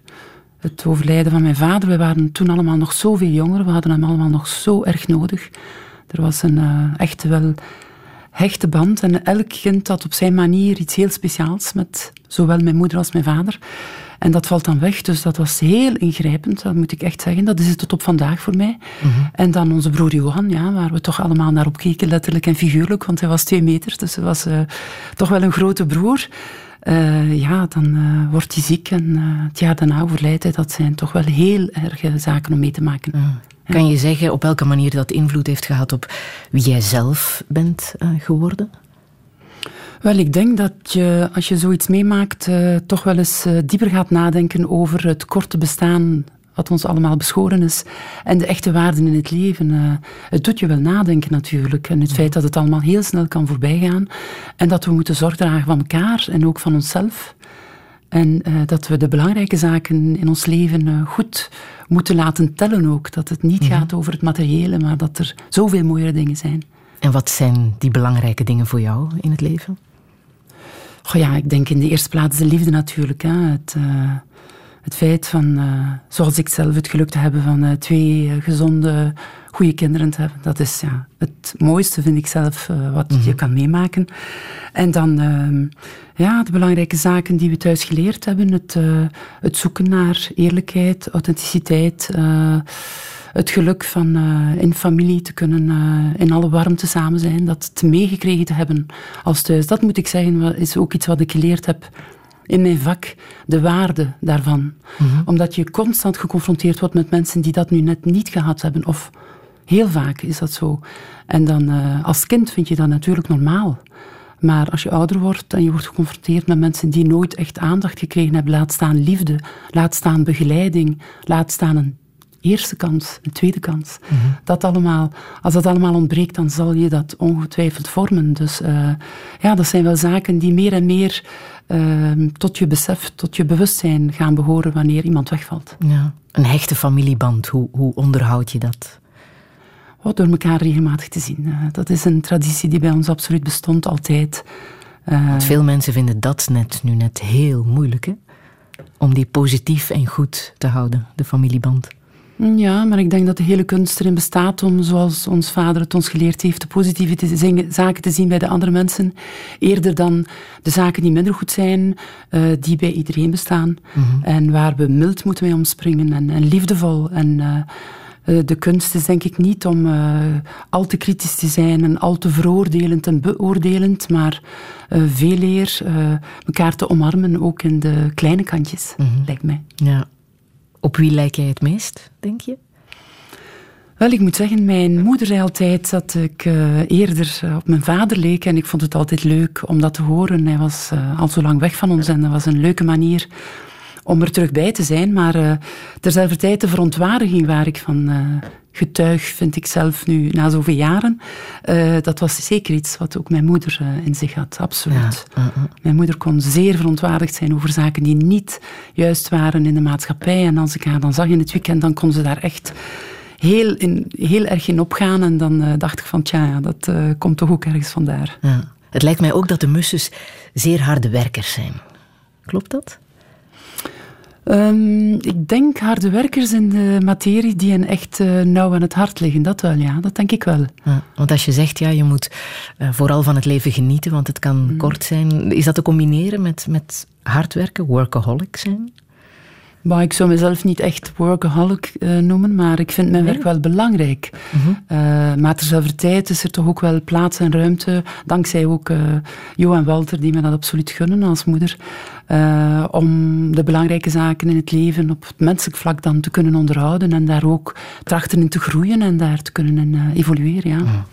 het overlijden van mijn vader. We waren toen allemaal nog zoveel jonger. We hadden hem allemaal nog zo erg nodig. Er was een echte wel hechte band. En elk kind had op zijn manier iets heel speciaals met zowel mijn moeder als mijn vader. En dat valt dan weg. Dus dat was heel ingrijpend, dat moet ik echt zeggen. Dat is het tot op vandaag voor mij. Mm -hmm. En dan onze broer Johan, ja, waar we toch allemaal naar op keken, letterlijk en figuurlijk. Want hij was twee meter, dus hij was uh, toch wel een grote broer. Uh, ja, dan uh, wordt hij ziek en het jaar daarna overlijdt hij. Dat zijn toch wel heel erge zaken om mee te maken. Ja. Kan je zeggen op welke manier dat invloed heeft gehad op wie jij zelf bent geworden? Wel, ik denk dat je, als je zoiets meemaakt, toch wel eens dieper gaat nadenken over het korte bestaan wat ons allemaal beschoren is. En de echte waarden in het leven. Uh, het doet je wel nadenken natuurlijk. En het feit dat het allemaal heel snel kan voorbijgaan. En dat we moeten zorg dragen van elkaar en ook van onszelf. En uh, dat we de belangrijke zaken in ons leven uh, goed moeten laten tellen ook. Dat het niet mm -hmm. gaat over het materiële, maar dat er zoveel mooiere dingen zijn. En wat zijn die belangrijke dingen voor jou in het leven? Oh ja, ik denk in de eerste plaats de liefde natuurlijk. Hè. Het, het feit van, zoals ik zelf, het geluk te hebben van twee gezonde, goede kinderen te hebben. Dat is ja, het mooiste, vind ik zelf, uh, wat je kan meemaken. En dan uh, ja, de belangrijke zaken die we thuis geleerd hebben. Het, uh, het zoeken naar eerlijkheid, authenticiteit. het geluk van in familie te kunnen in alle warmte samen zijn. Dat te meegekregen te hebben als thuis. Dat moet ik zeggen, is ook iets wat ik geleerd heb in mijn vak de waarde daarvan. Mhm. Omdat je constant geconfronteerd wordt met mensen die dat nu net niet gehad hebben. Of heel vaak is dat zo. En dan uh, als kind vind je dat natuurlijk normaal. Maar als je ouder wordt en je wordt geconfronteerd met mensen die nooit echt aandacht gekregen hebben, laat staan liefde, laat staan begeleiding, laat staan een eerste kans, een tweede kans. Mhm. Dat allemaal, als dat allemaal ontbreekt, dan zal je dat ongetwijfeld vormen. Dus uh, ja, dat zijn wel zaken die meer en meer uh, tot je besef, tot je bewustzijn gaan behoren wanneer iemand wegvalt. Ja. Een hechte familieband, hoe, hoe onderhoud je dat? Oh, door elkaar regelmatig te zien. Uh, dat is een traditie die bij ons absoluut bestond, altijd. Want veel mensen vinden dat net, nu net heel moeilijk, hè? Om die positief en goed te houden, de familieband. Ja, maar ik denk dat de hele kunst erin bestaat om, zoals ons vader het ons geleerd heeft, de positieve te zaken te zien bij de andere mensen, eerder dan de zaken die minder goed zijn, uh, die bij iedereen bestaan. Mhm. En waar we mild moeten mee omspringen en, en liefdevol. En uh, de kunst is denk ik niet om uh, al te kritisch te zijn en al te veroordelend en beoordelend, maar veel eer elkaar te omarmen, ook in de kleine kantjes, mm lijkt mij. Ja. Op wie lijk jij het meest, denk je? Wel, ik moet zeggen, mijn moeder zei altijd dat ik eerder op mijn vader leek. En ik vond het altijd leuk om dat te horen. Hij was al zo lang weg van ons en dat was een leuke manier om er terug bij te zijn. Maar uh, terzelfde tijd de verontwaardiging waar ik van getuig, vind ik zelf nu, na zoveel jaren. Uh, dat was zeker iets wat ook mijn moeder in zich had, absoluut. Ja, mijn moeder kon zeer verontwaardigd zijn over zaken die niet juist waren in de maatschappij. En als ik haar dan zag in het weekend, dan kon ze daar echt heel, in, heel erg in opgaan. En dan dacht ik van, tja, dat komt toch ook ergens vandaar. Ja. Het lijkt mij ook dat de musses zeer harde werkers zijn. Klopt dat? Um, ik denk harde werkers in de materie die hen echt uh, nauw aan het hart liggen. Dat wel, ja. Dat denk ik wel. Ja, want als je zegt, ja, je moet uh, vooral van het leven genieten, want het kan mm. kort zijn. Is dat te combineren met, met hard werken, workaholic zijn? Maar ik zou mezelf niet echt workaholic uh, noemen, maar ik vind mijn werk wel belangrijk. Mm -hmm. uh, maar terzelfde tijd is er toch ook wel plaats en ruimte, dankzij ook uh, Jo en Walter, die me dat absoluut gunnen als moeder, om de belangrijke zaken in het leven op het menselijk vlak dan te kunnen onderhouden en daar ook trachten in te groeien en daar te kunnen evolueren. Ja. Mm.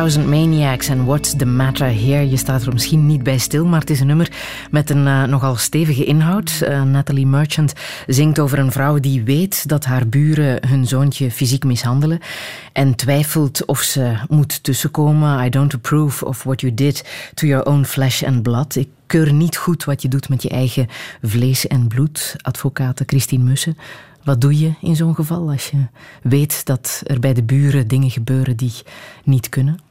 Maniacs en What's the Matter Here. Je staat er misschien niet bij stil, maar het is een nummer met een eh, nogal stevige inhoud. Eh, Natalie Merchant zingt over een vrouw die weet dat haar buren hun zoontje fysiek mishandelen en twijfelt of ze moet tussenkomen. I don't approve of what you did to your own flesh and blood. Ik keur niet goed wat je doet met je eigen vlees en bloed. Advocate Christine Mussen. Wat doe je in zo'n geval als je weet dat er bij de buren dingen gebeuren die niet kunnen?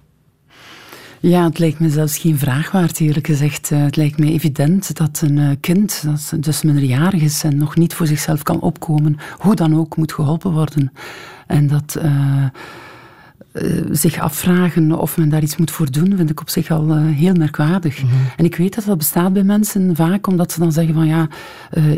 Ja, het lijkt me zelfs geen vraag waard, eerlijk gezegd. Eh, Het lijkt me evident dat een eh, kind, dat dus minderjarig is en nog niet voor zichzelf kan opkomen, hoe dan ook moet geholpen worden. En dat eh, zich afvragen of men daar iets moet voor doen, vind ik op zich al heel merkwaardig. En ik weet dat dat bestaat bij mensen vaak, omdat ze dan zeggen van ja,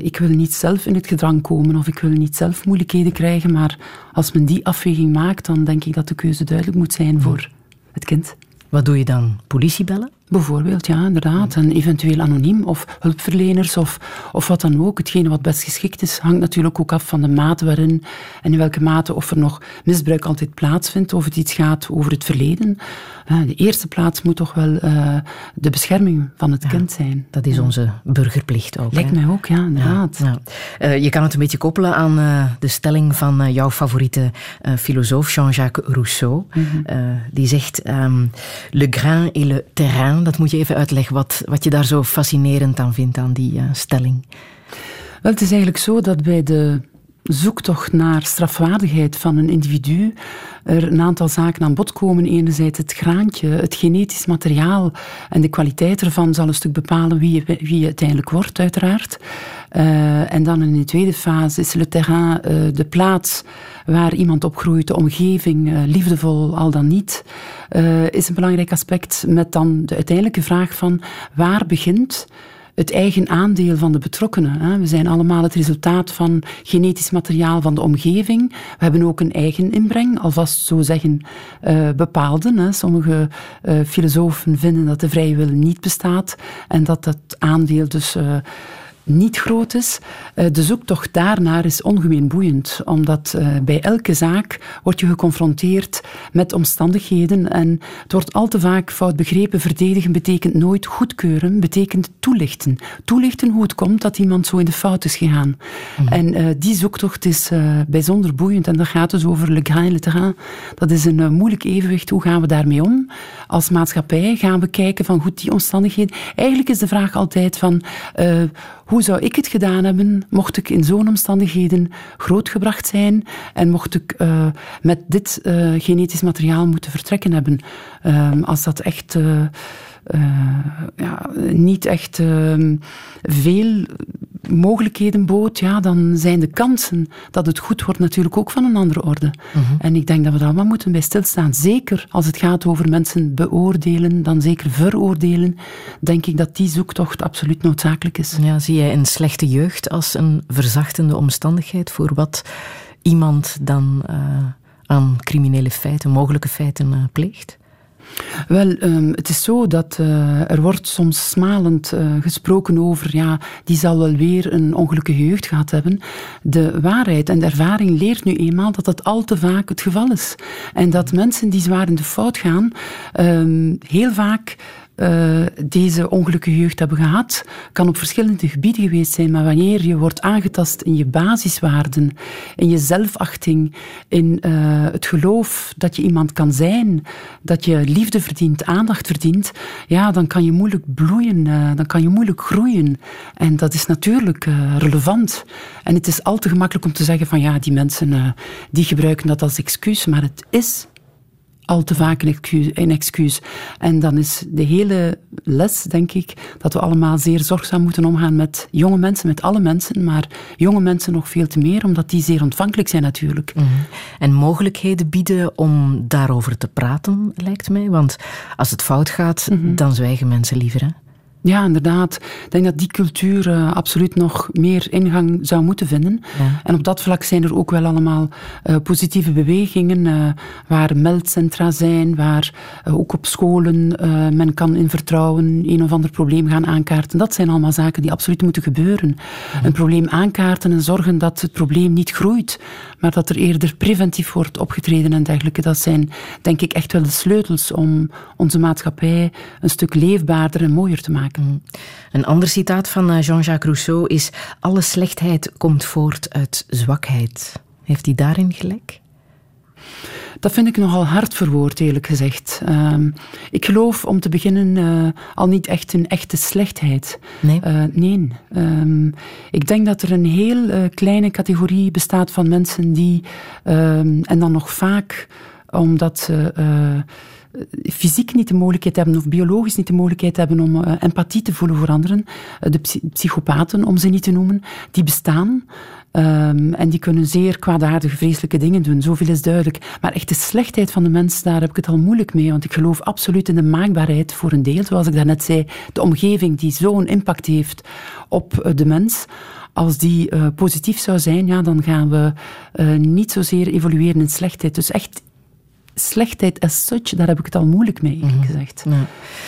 ik wil niet zelf in het gedrang komen of ik wil niet zelf moeilijkheden krijgen, maar als men die afweging maakt, dan denk ik dat de keuze duidelijk moet zijn voor het kind. Wat doe je dan? Politie bellen? Bijvoorbeeld, ja, inderdaad. En eventueel anoniem of hulpverleners of, of wat dan ook. Hetgene wat best geschikt is, hangt natuurlijk ook af van de mate waarin en in welke mate of er nog misbruik altijd plaatsvindt, of het iets gaat over het verleden. Eh, de eerste plaats moet toch wel eh, de bescherming van het kind zijn. Dat is onze burgerplicht ook. Lijkt hè? mij ook, ja, inderdaad. Ja. Eh, je kan het een beetje koppelen aan de stelling van jouw favoriete filosoof Jean-Jacques Rousseau. Eh, die zegt: ehm, Le grain et le terrain. Dat moet je even uitleggen wat, wat je daar zo fascinerend aan vindt aan die eh, stelling. Wel, het is eigenlijk zo dat bij de zoektocht naar strafwaardigheid van een individu er een aantal zaken aan bod komen. Enerzijds het graantje, het genetisch materiaal en de kwaliteit ervan zal een stuk bepalen wie je, wie uiteindelijk wordt, uiteraard. Eh, en dan in de tweede fase is le terrain eh, de plaats waar iemand opgroeit, de omgeving, eh, liefdevol al dan niet, is een belangrijk aspect met dan de uiteindelijke vraag van waar begint het eigen aandeel van de betrokkenen. We zijn allemaal het resultaat van genetisch materiaal van de omgeving. We hebben ook een eigen inbreng, alvast zo zeggen eh, bepaalden. hè. Sommige eh, filosofen vinden dat de vrije wil niet bestaat en dat dat aandeel dus eh, niet groot is. Eh, de zoektocht daarnaar is ongemeen boeiend, omdat eh, bij elke zaak word je geconfronteerd met omstandigheden en het wordt al te vaak fout begrepen. Verdedigen betekent nooit goedkeuren, betekent toelichten. Toelichten hoe het komt dat iemand zo in de fout is gegaan. En eh, die zoektocht is bijzonder boeiend en dat gaat dus over le grain et le terrain. Dat is een moeilijk evenwicht. Hoe gaan we daarmee om? Als maatschappij gaan we kijken van goed, die omstandigheden. Eigenlijk is de vraag altijd van hoe zou ik het gedaan hebben mocht ik in zo'n omstandigheden grootgebracht zijn en mocht ik uh, met dit uh, genetisch materiaal moeten vertrekken hebben? Uh, als dat echt ja, niet echt ehm, veel mogelijkheden bood, ja, dan zijn de kansen dat het goed wordt natuurlijk ook van een andere orde. Mhm. En ik denk dat we daar allemaal moeten bij stilstaan. Zeker als het gaat over mensen beoordelen, dan zeker veroordelen, denk ik dat die zoektocht absoluut noodzakelijk is. Ja, zie jij een slechte jeugd als een verzachtende omstandigheid voor wat iemand dan uh, aan criminele feiten, mogelijke feiten uh, pleegt? Wel, um, het is zo dat uh, er wordt soms smalend uh, gesproken over, ja, die zal wel weer een ongelukkige jeugd gehad hebben. De waarheid en de ervaring leert nu eenmaal dat dat al te vaak het geval is. En dat mensen die zwaar in de fout gaan, um, heel vaak uh, deze ongelukkige jeugd hebben gehad, kan op verschillende gebieden geweest zijn. Maar wanneer je wordt aangetast in je basiswaarden, in je zelfachting, in uh, het geloof dat je iemand kan zijn, dat je liefde verdient, aandacht verdient, ja, dan kan je moeilijk bloeien, uh, dan kan je moeilijk groeien. En dat is natuurlijk relevant. En het is al te gemakkelijk om te zeggen van ja, die mensen die gebruiken dat als excuus, maar het is al te vaak een excuus, een excuus. En dan is de hele les, denk ik, dat we allemaal zeer zorgzaam moeten omgaan met jonge mensen, met alle mensen, maar jonge mensen nog veel te meer, omdat die zeer ontvankelijk zijn natuurlijk. Mhm. En mogelijkheden bieden om daarover te praten, lijkt mij. Want als het fout gaat, mhm. dan zwijgen mensen liever. Hè? Ja, inderdaad. Ik denk dat die cultuur uh, absoluut nog meer ingang zou moeten vinden. Ja. En op dat vlak zijn er ook wel allemaal uh, positieve bewegingen, uh, waar meldcentra zijn, waar ook op scholen men kan in vertrouwen een of ander probleem gaan aankaarten. Dat zijn allemaal zaken die absoluut moeten gebeuren. Ja. Een probleem aankaarten en zorgen dat het probleem niet groeit, maar dat er eerder preventief wordt opgetreden en dergelijke. Dat zijn, denk ik, echt wel de sleutels om onze maatschappij een stuk leefbaarder en mooier te maken. Een ander citaat van eh, Jean-Jacques Rousseau is: Alle slechtheid komt voort uit zwakheid. Heeft hij daarin gelijk? Dat vind ik nogal hard verwoord, eerlijk gezegd. Uh, ik geloof om te beginnen uh, al niet echt een echte slechtheid. Nee. Uh, nee. Um, ik denk dat er een heel kleine categorie bestaat van mensen die, um, en dan nog vaak omdat ze eh, fysiek niet de mogelijkheid hebben of biologisch niet de mogelijkheid hebben om uh, empathie te voelen voor anderen. Uh, de psychopaten, om ze niet te noemen, die bestaan. Um, en die kunnen zeer kwaadaardige, vreselijke dingen doen. Zoveel is duidelijk. Maar echt de slechtheid van de mens, daar heb ik het al moeilijk mee. Want ik geloof absoluut in de maakbaarheid voor een deel. Zoals ik daarnet zei, de omgeving die zo'n impact heeft op de mens. Als die positief zou zijn, ja, dan gaan we niet zozeer evolueren in slechtheid. Dus echt slechtheid as such, daar heb ik het al moeilijk mee, eerlijk mhm. gezegd. Ja.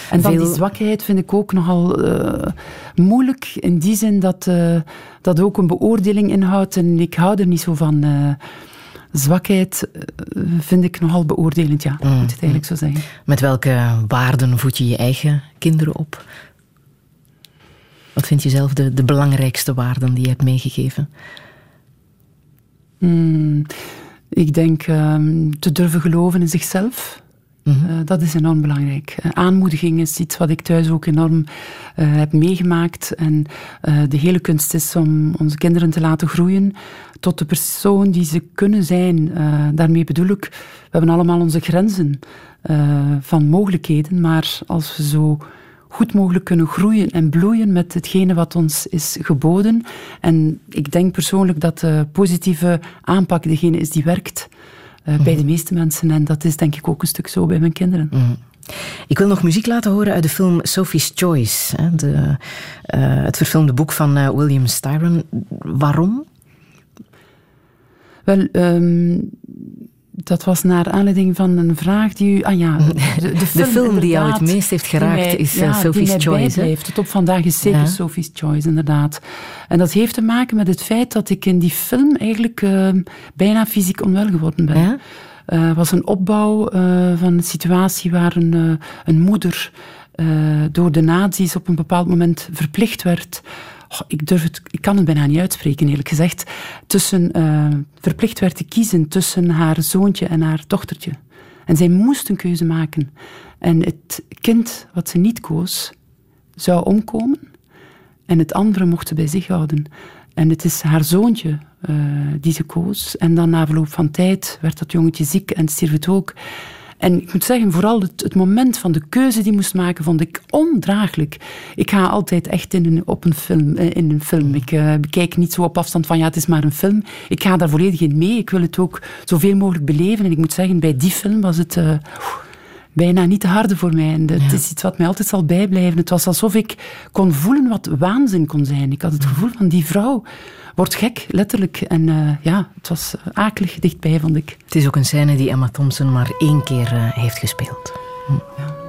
En dan die zwakheid vind ik ook nogal uh, moeilijk, in die zin dat uh, dat ook een beoordeling inhoudt. En ik hou er niet zo van. Uh, zwakheid vind ik nogal beoordelend, ja, mm. moet het eigenlijk zo zeggen. Met welke waarden voed je je eigen kinderen op? Wat vind je zelf de, de belangrijkste waarden die je hebt meegegeven? Mm. Ik denk um, te durven geloven in zichzelf. Mm -hmm. uh, dat is enorm belangrijk. Uh, aanmoediging is iets wat ik thuis ook enorm uh, heb meegemaakt. En de hele kunst is om onze kinderen te laten groeien tot de persoon die ze kunnen zijn. daarmee bedoel ik, we hebben allemaal onze grenzen van mogelijkheden. Maar als we zo goed mogelijk kunnen groeien en bloeien met hetgene wat ons is geboden. En ik denk persoonlijk dat de positieve aanpak degene is die werkt uh, bij de meeste mensen. En dat is denk ik ook een stuk zo bij mijn kinderen. Mm. Ik wil nog muziek laten horen uit de film Sophie's Choice. De, uh, het verfilmde boek van uh, William Styron. Waarom? Wel, um, Dat was naar aanleiding van een vraag die u... Ah ja, de, de film, film die jou het meest heeft die geraakt mij- is, ja, eh, die Sophie's mij Choice, bijblijft. Tot op vandaag is zeker Ja. Sophie's Choice, inderdaad. En dat heeft te maken met het feit dat ik in die film eigenlijk eh, bijna fysiek onwel geworden ben. Ja? Eh, was een opbouw eh, van een situatie waar een, een moeder door de nazi's op een bepaald moment verplicht werd. Ik, durf het, ik kan het bijna niet uitspreken, eerlijk gezegd. Tussen, eh, verplicht werd te kiezen tussen haar zoontje en haar dochtertje. En zij moest een keuze maken. En het kind wat ze niet koos, zou omkomen. En het andere mocht ze bij zich houden. En het is haar zoontje eh, die ze koos. En dan na verloop van tijd werd dat jongetje ziek en stierf het ook. En ik moet zeggen, vooral het, het moment van de keuze die moest maken, vond ik ondraaglijk. Ik ga altijd echt in een, op een film, eh, in een film. Ik eh, bekijk niet zo op afstand van, ja, het is maar een film. Ik ga daar volledig in mee. Ik wil het ook zoveel mogelijk beleven. En ik moet zeggen, bij die film was het... eh, bijna niet te harde voor mij. En het is iets wat mij altijd zal bijblijven. Het was alsof ik kon voelen wat waanzin kon zijn. Ik had het gevoel van die vrouw wordt gek, letterlijk. En eh, ja, het was eh, akelig dichtbij, vond ik. Het is ook een scène die Emma Thompson maar één keer eh, heeft gespeeld. Ik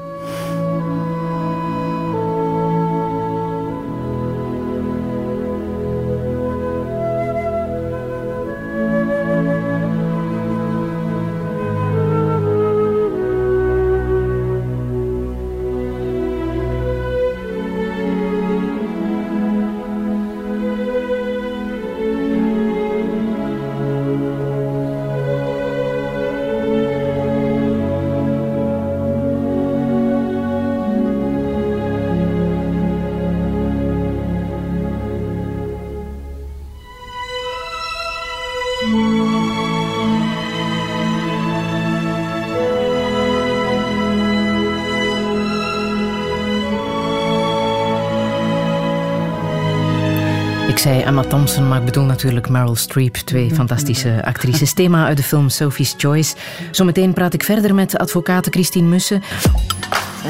zei Emma Thompson, maar ik bedoel natuurlijk Meryl Streep. Twee fantastische actrices. Thema uit de film Sophie's Choice. Zometeen praat ik verder met advocaat Christine Mussen.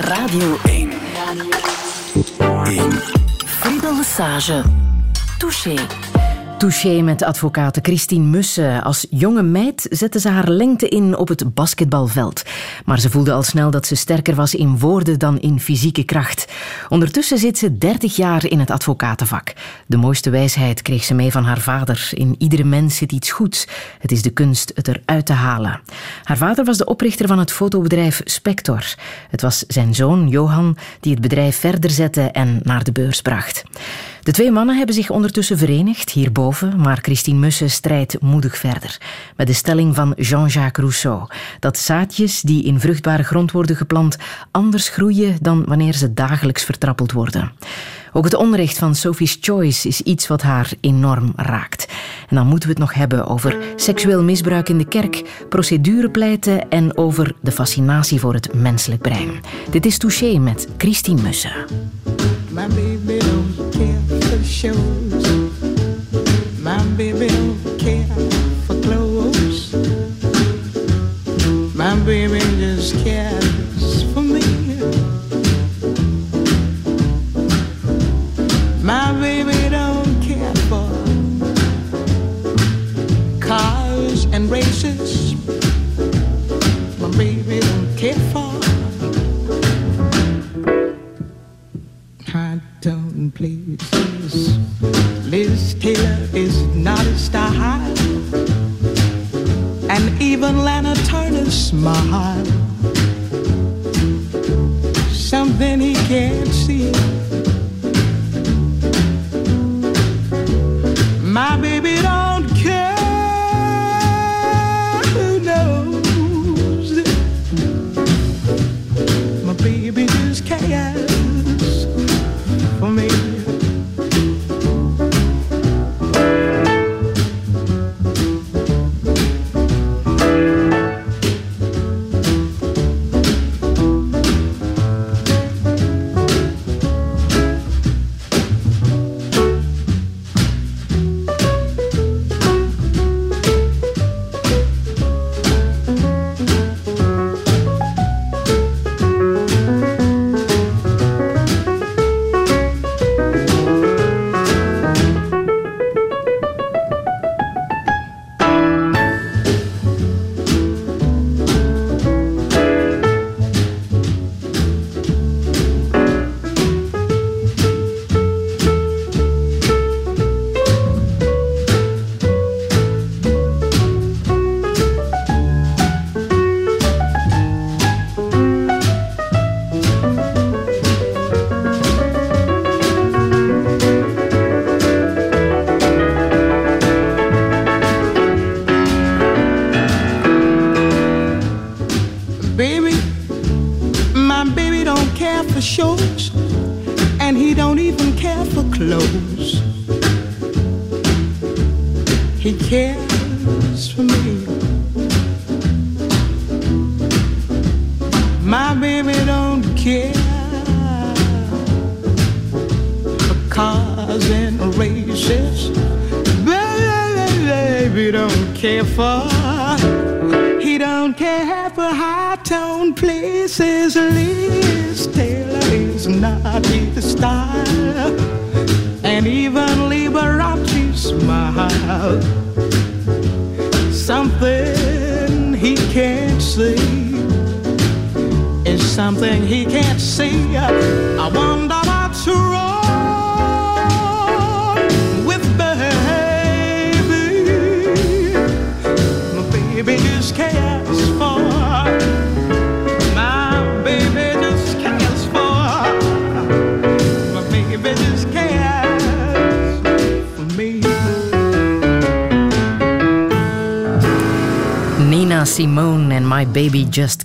Radio 1. Friedel Lesage. Touché. Touché met advocaat Christine Mussen. Als jonge meid zette ze haar lengte in op het basketbalveld. Maar ze voelde al snel dat ze sterker was in woorden dan in fysieke kracht. Ondertussen zit ze 30 jaar in het advocatenvak. De mooiste wijsheid kreeg ze mee van haar vader. In iedere mens zit iets goeds. Het is de kunst het eruit te halen. Haar vader was de oprichter van het fotobedrijf Spector. Het was zijn zoon Johan die het bedrijf verder zette en naar de beurs bracht. De twee mannen hebben zich ondertussen verenigd hierboven, maar Christine Mussen strijdt moedig verder. Met de stelling van Jean-Jacques Rousseau: dat zaadjes die in vruchtbare grond worden geplant anders groeien dan wanneer ze dagelijks vertrappeld worden. Ook het onrecht van Sophie's Choice is iets wat haar enorm raakt. En dan moeten we het nog hebben over seksueel misbruik in de kerk, procedurepleiten en over de fascinatie voor het menselijk brein. Dit is Touché met Christine Mussen. Shows. My baby don't care for clothes. My baby just cares tone places. Liz Taylor is not a star, and even Lana Turner's smile. Something he can't see.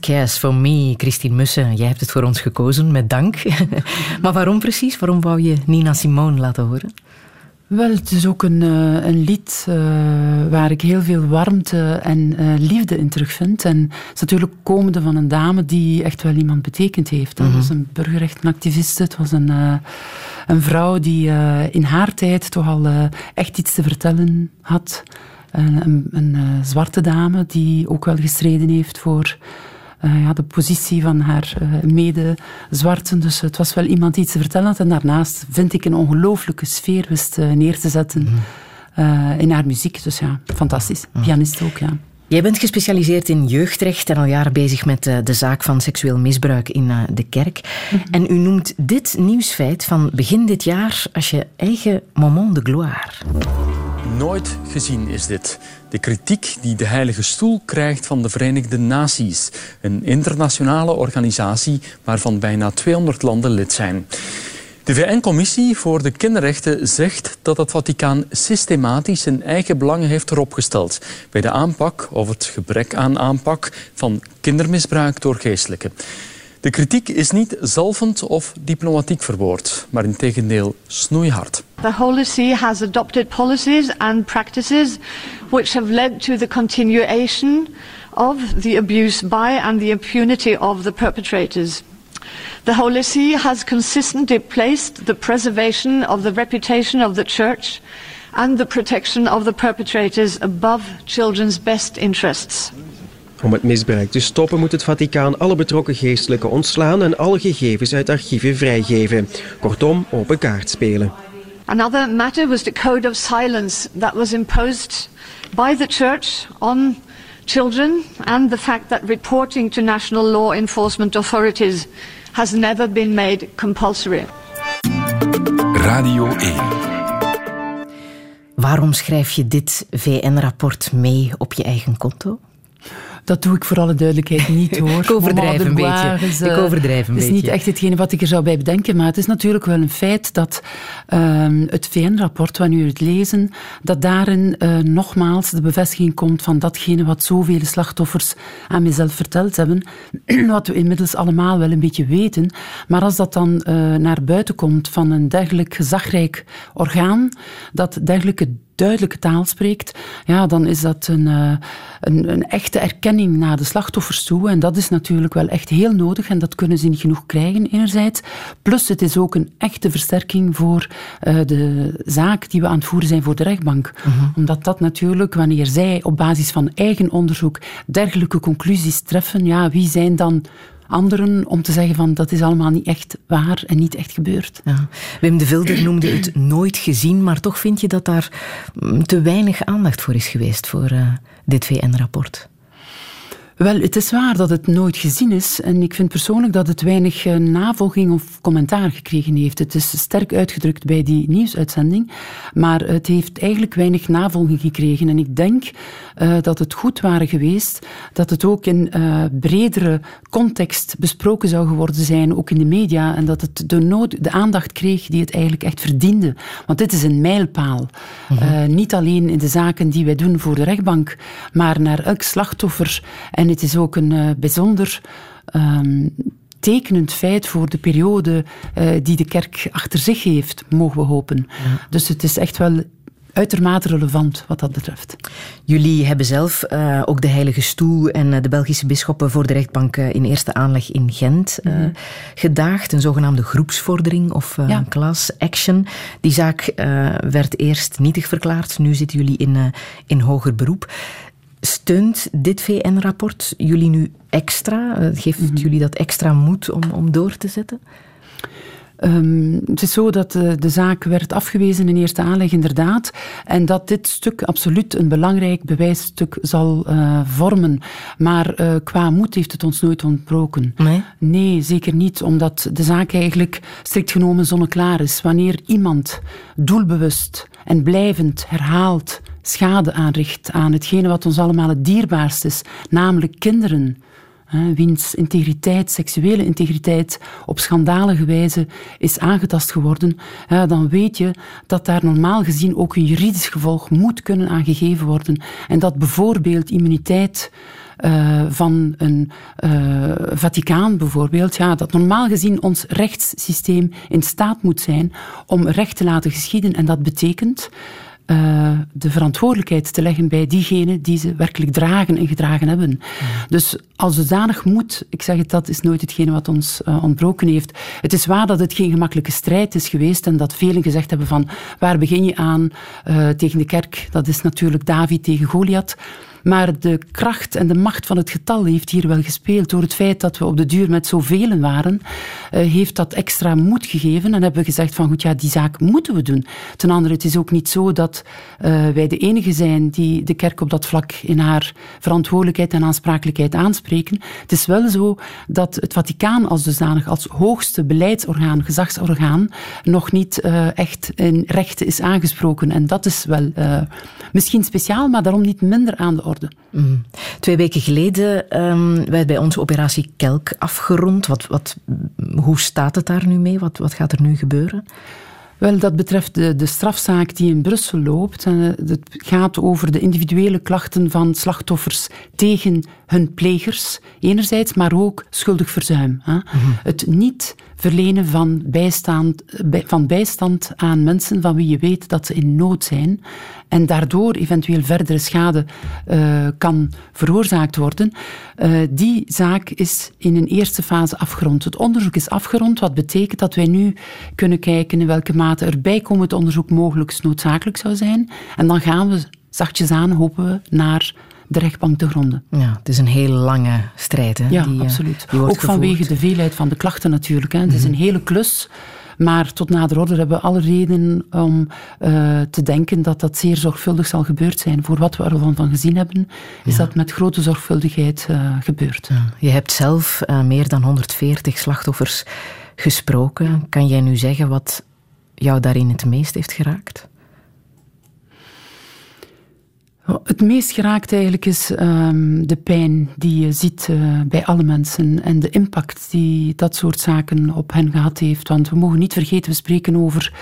Cares For Me. Christine Mussen, jij hebt het voor ons gekozen, met dank. maar waarom precies? Waarom wou je Nina Simone laten horen? Wel, het is ook een, eh, een lied eh, waar ik heel veel warmte en eh, liefde in terugvind. En het is natuurlijk komende van een dame die echt wel iemand betekend heeft. Het was een burgerrechtenactiviste, het was een, een vrouw die in haar tijd toch al echt iets te vertellen had. Een, een, een, zwarte dame die ook wel gestreden heeft voor eh, ja, de positie van haar eh, mede-zwarten. Dus het was wel iemand die iets te vertellen had. En daarnaast vind ik een ongelooflijke sfeer wist eh, neer te zetten eh, in haar muziek. Dus ja, fantastisch. Pianist ook, ja. Jij bent gespecialiseerd in jeugdrecht en al jaren bezig met eh, de zaak van seksueel misbruik in eh, de kerk. En u noemt dit nieuwsfeit van begin dit jaar als je eigen moment de gloire. Nooit gezien is dit. De kritiek die de Heilige Stoel krijgt van de Verenigde Naties. Een internationale organisatie waarvan bijna 200 landen lid zijn. De VN-commissie voor de kinderrechten zegt dat het Vaticaan systematisch zijn eigen belangen heeft eropgesteld bij de aanpak of het gebrek aan aanpak van kindermisbruik door geestelijken. De kritiek is niet zalvend of diplomatiek verwoord, maar in tegendeel snoeihard. The Holy See has adopted policies and practices which have led to the continuation of the abuse by and the impunity of the perpetrators. The Holy See has consistently placed the preservation of the reputation of the Church and the protection of the perpetrators above children's best interests. Om het misbruik te stoppen moet het Vaticaan alle betrokken geestelijken ontslaan en alle gegevens uit archieven vrijgeven. Kortom, open kaart spelen. Another matter was the code of silence that was imposed by the Church on children and the fact that reporting to national law enforcement authorities has never been made compulsory. Radio 1. Waarom schrijf je dit VN-rapport mee op je eigen konto? Dat doe ik voor alle duidelijkheid niet hoor. Ik overdrijf een beetje. is, Ik eh, overdrijf een is beetje. niet echt hetgene wat ik er zou bij bedenken, maar het is natuurlijk wel een feit dat ehm, het VN-rapport, wanneer u het lezen, dat daarin eh, nogmaals de bevestiging komt van datgene wat zoveel slachtoffers aan mezelf verteld hebben, wat we inmiddels allemaal wel een beetje weten. Maar als dat dan eh, naar buiten komt van een dergelijk gezagrijk orgaan, dat dergelijke duidelijke taal spreekt, ja, dan is dat een, eh, een, een echte erkenning naar de slachtoffers toe. En dat is natuurlijk wel echt heel nodig en dat kunnen ze niet genoeg krijgen, enerzijds. Plus, het is ook een echte versterking voor eh, de zaak die we aan het voeren zijn voor de rechtbank. Omdat dat natuurlijk, wanneer zij op basis van eigen onderzoek dergelijke conclusies treffen, ja, wie zijn dan anderen om te zeggen van dat is allemaal niet echt waar en niet echt gebeurd. Ja. Wim de Vilder noemde het nooit gezien, maar toch vind je dat daar mm, te weinig aandacht voor is geweest voor eh, dit VN-rapport. Wel, het is waar dat het nooit gezien is. En ik vind persoonlijk dat het weinig eh, navolging of commentaar gekregen heeft. Het is sterk uitgedrukt bij die nieuwsuitzending. Maar het heeft eigenlijk weinig navolging gekregen. En ik denk eh, dat het goed waren geweest dat het ook in eh, bredere context besproken zou geworden zijn, ook in de media. En dat het de, nood, de aandacht kreeg die het eigenlijk echt verdiende. Want dit is een mijlpaal. Eh, niet alleen in de zaken die wij doen voor de rechtbank, maar naar elk slachtoffer. En het is ook een eh, bijzonder ehm, tekenend feit voor de periode eh, die de kerk achter zich heeft, mogen we hopen. Dus het is echt wel uitermate relevant wat dat betreft. Jullie hebben zelf eh, ook de Heilige Stoel en de Belgische bisschoppen voor de rechtbank in eerste aanleg in Gent Mhm. gedaagd. Een zogenaamde groepsvordering of Ja. class action. Die zaak werd eerst nietig verklaard. Nu zitten jullie in, in hoger beroep. Steunt dit VN-rapport jullie nu extra? Eh, geeft Mhm. jullie dat extra moed om, om door te zetten? Ehm, het is zo dat eh, de zaak werd afgewezen in eerste aanleg, inderdaad. En dat dit stuk absoluut een belangrijk bewijsstuk zal eh, vormen. Maar qua moed heeft het ons nooit ontbroken. Nee? Nee, zeker niet. Omdat de zaak eigenlijk strikt genomen zonneklaar is. Wanneer iemand doelbewust en blijvend herhaald schade aanricht aan hetgene wat ons allemaal het dierbaarst is, namelijk kinderen wiens integriteit, seksuele integriteit, op schandalige wijze is aangetast geworden, dan weet je dat daar normaal gezien ook een juridisch gevolg moet kunnen aangegeven worden. En dat bijvoorbeeld immuniteit eh, van een eh, Vaticaan bijvoorbeeld, ja, dat normaal gezien ons rechtssysteem in staat moet zijn om recht te laten geschieden. En dat betekent eh, de verantwoordelijkheid te leggen bij diegenen die ze werkelijk dragen en gedragen hebben. Dus als zodanig moet, ik zeg het, dat is nooit hetgene wat ons eh, ontbroken heeft. Het is waar dat het geen gemakkelijke strijd is geweest en dat velen gezegd hebben van waar begin je aan eh, tegen de kerk? Dat is natuurlijk David tegen Goliath. Maar de kracht en de macht van het getal heeft hier wel gespeeld. Door het feit dat we op de duur met zoveel waren, eh, heeft dat extra moed gegeven. En hebben we gezegd van goed, ja, die zaak moeten we doen. Ten andere, het is ook niet zo dat eh, wij de enige zijn die de kerk op dat vlak in haar verantwoordelijkheid en aansprakelijkheid aanspreken. Het is wel zo dat het Vaticaan als dusdanig, als hoogste beleidsorgaan, gezagsorgaan, nog niet eh, echt in rechten is aangesproken. En dat is wel misschien speciaal, maar daarom niet minder aan de Mm. Twee weken geleden ehm, werd bij ons operatie Kelk afgerond. Wat, wat, hoe staat het daar nu mee? Wat, wat gaat er nu gebeuren? Wel, dat betreft de, de strafzaak die in Brussel loopt. Eh, Het gaat over de individuele klachten van slachtoffers tegen hun plegers, enerzijds, maar ook schuldig verzuim. Hè. Het niet verlenen van bijstand, bij- van bijstand aan mensen van wie je weet dat ze in nood zijn en daardoor eventueel verdere schade eh, kan veroorzaakt worden. Eh, die zaak is in een eerste fase afgerond. Het onderzoek is afgerond, wat betekent dat wij nu kunnen kijken in welke mate er bijkomend onderzoek mogelijk noodzakelijk zou zijn. En dan gaan we zachtjes aan, hopen we, naar de rechtbank te gronden. Ja, het is een heel lange strijd. Hè, Ja, die, eh, absoluut. die Ook vanwege de veelheid van de klachten natuurlijk. Hè. Het is Mhm. een hele klus. Maar tot nader order hebben we alle reden om eh, te denken dat dat zeer zorgvuldig zal gebeurd zijn. Voor wat we ervan van gezien hebben, is dat met grote zorgvuldigheid eh, gebeurd. Je hebt zelf eh, meer dan 140 slachtoffers gesproken. Kan jij nu zeggen wat jou daarin het meest heeft geraakt? Het meest geraakt eigenlijk is ehm, de pijn die je ziet eh, bij alle mensen en de impact die dat soort zaken op hen gehad heeft. Want we mogen niet vergeten, we spreken over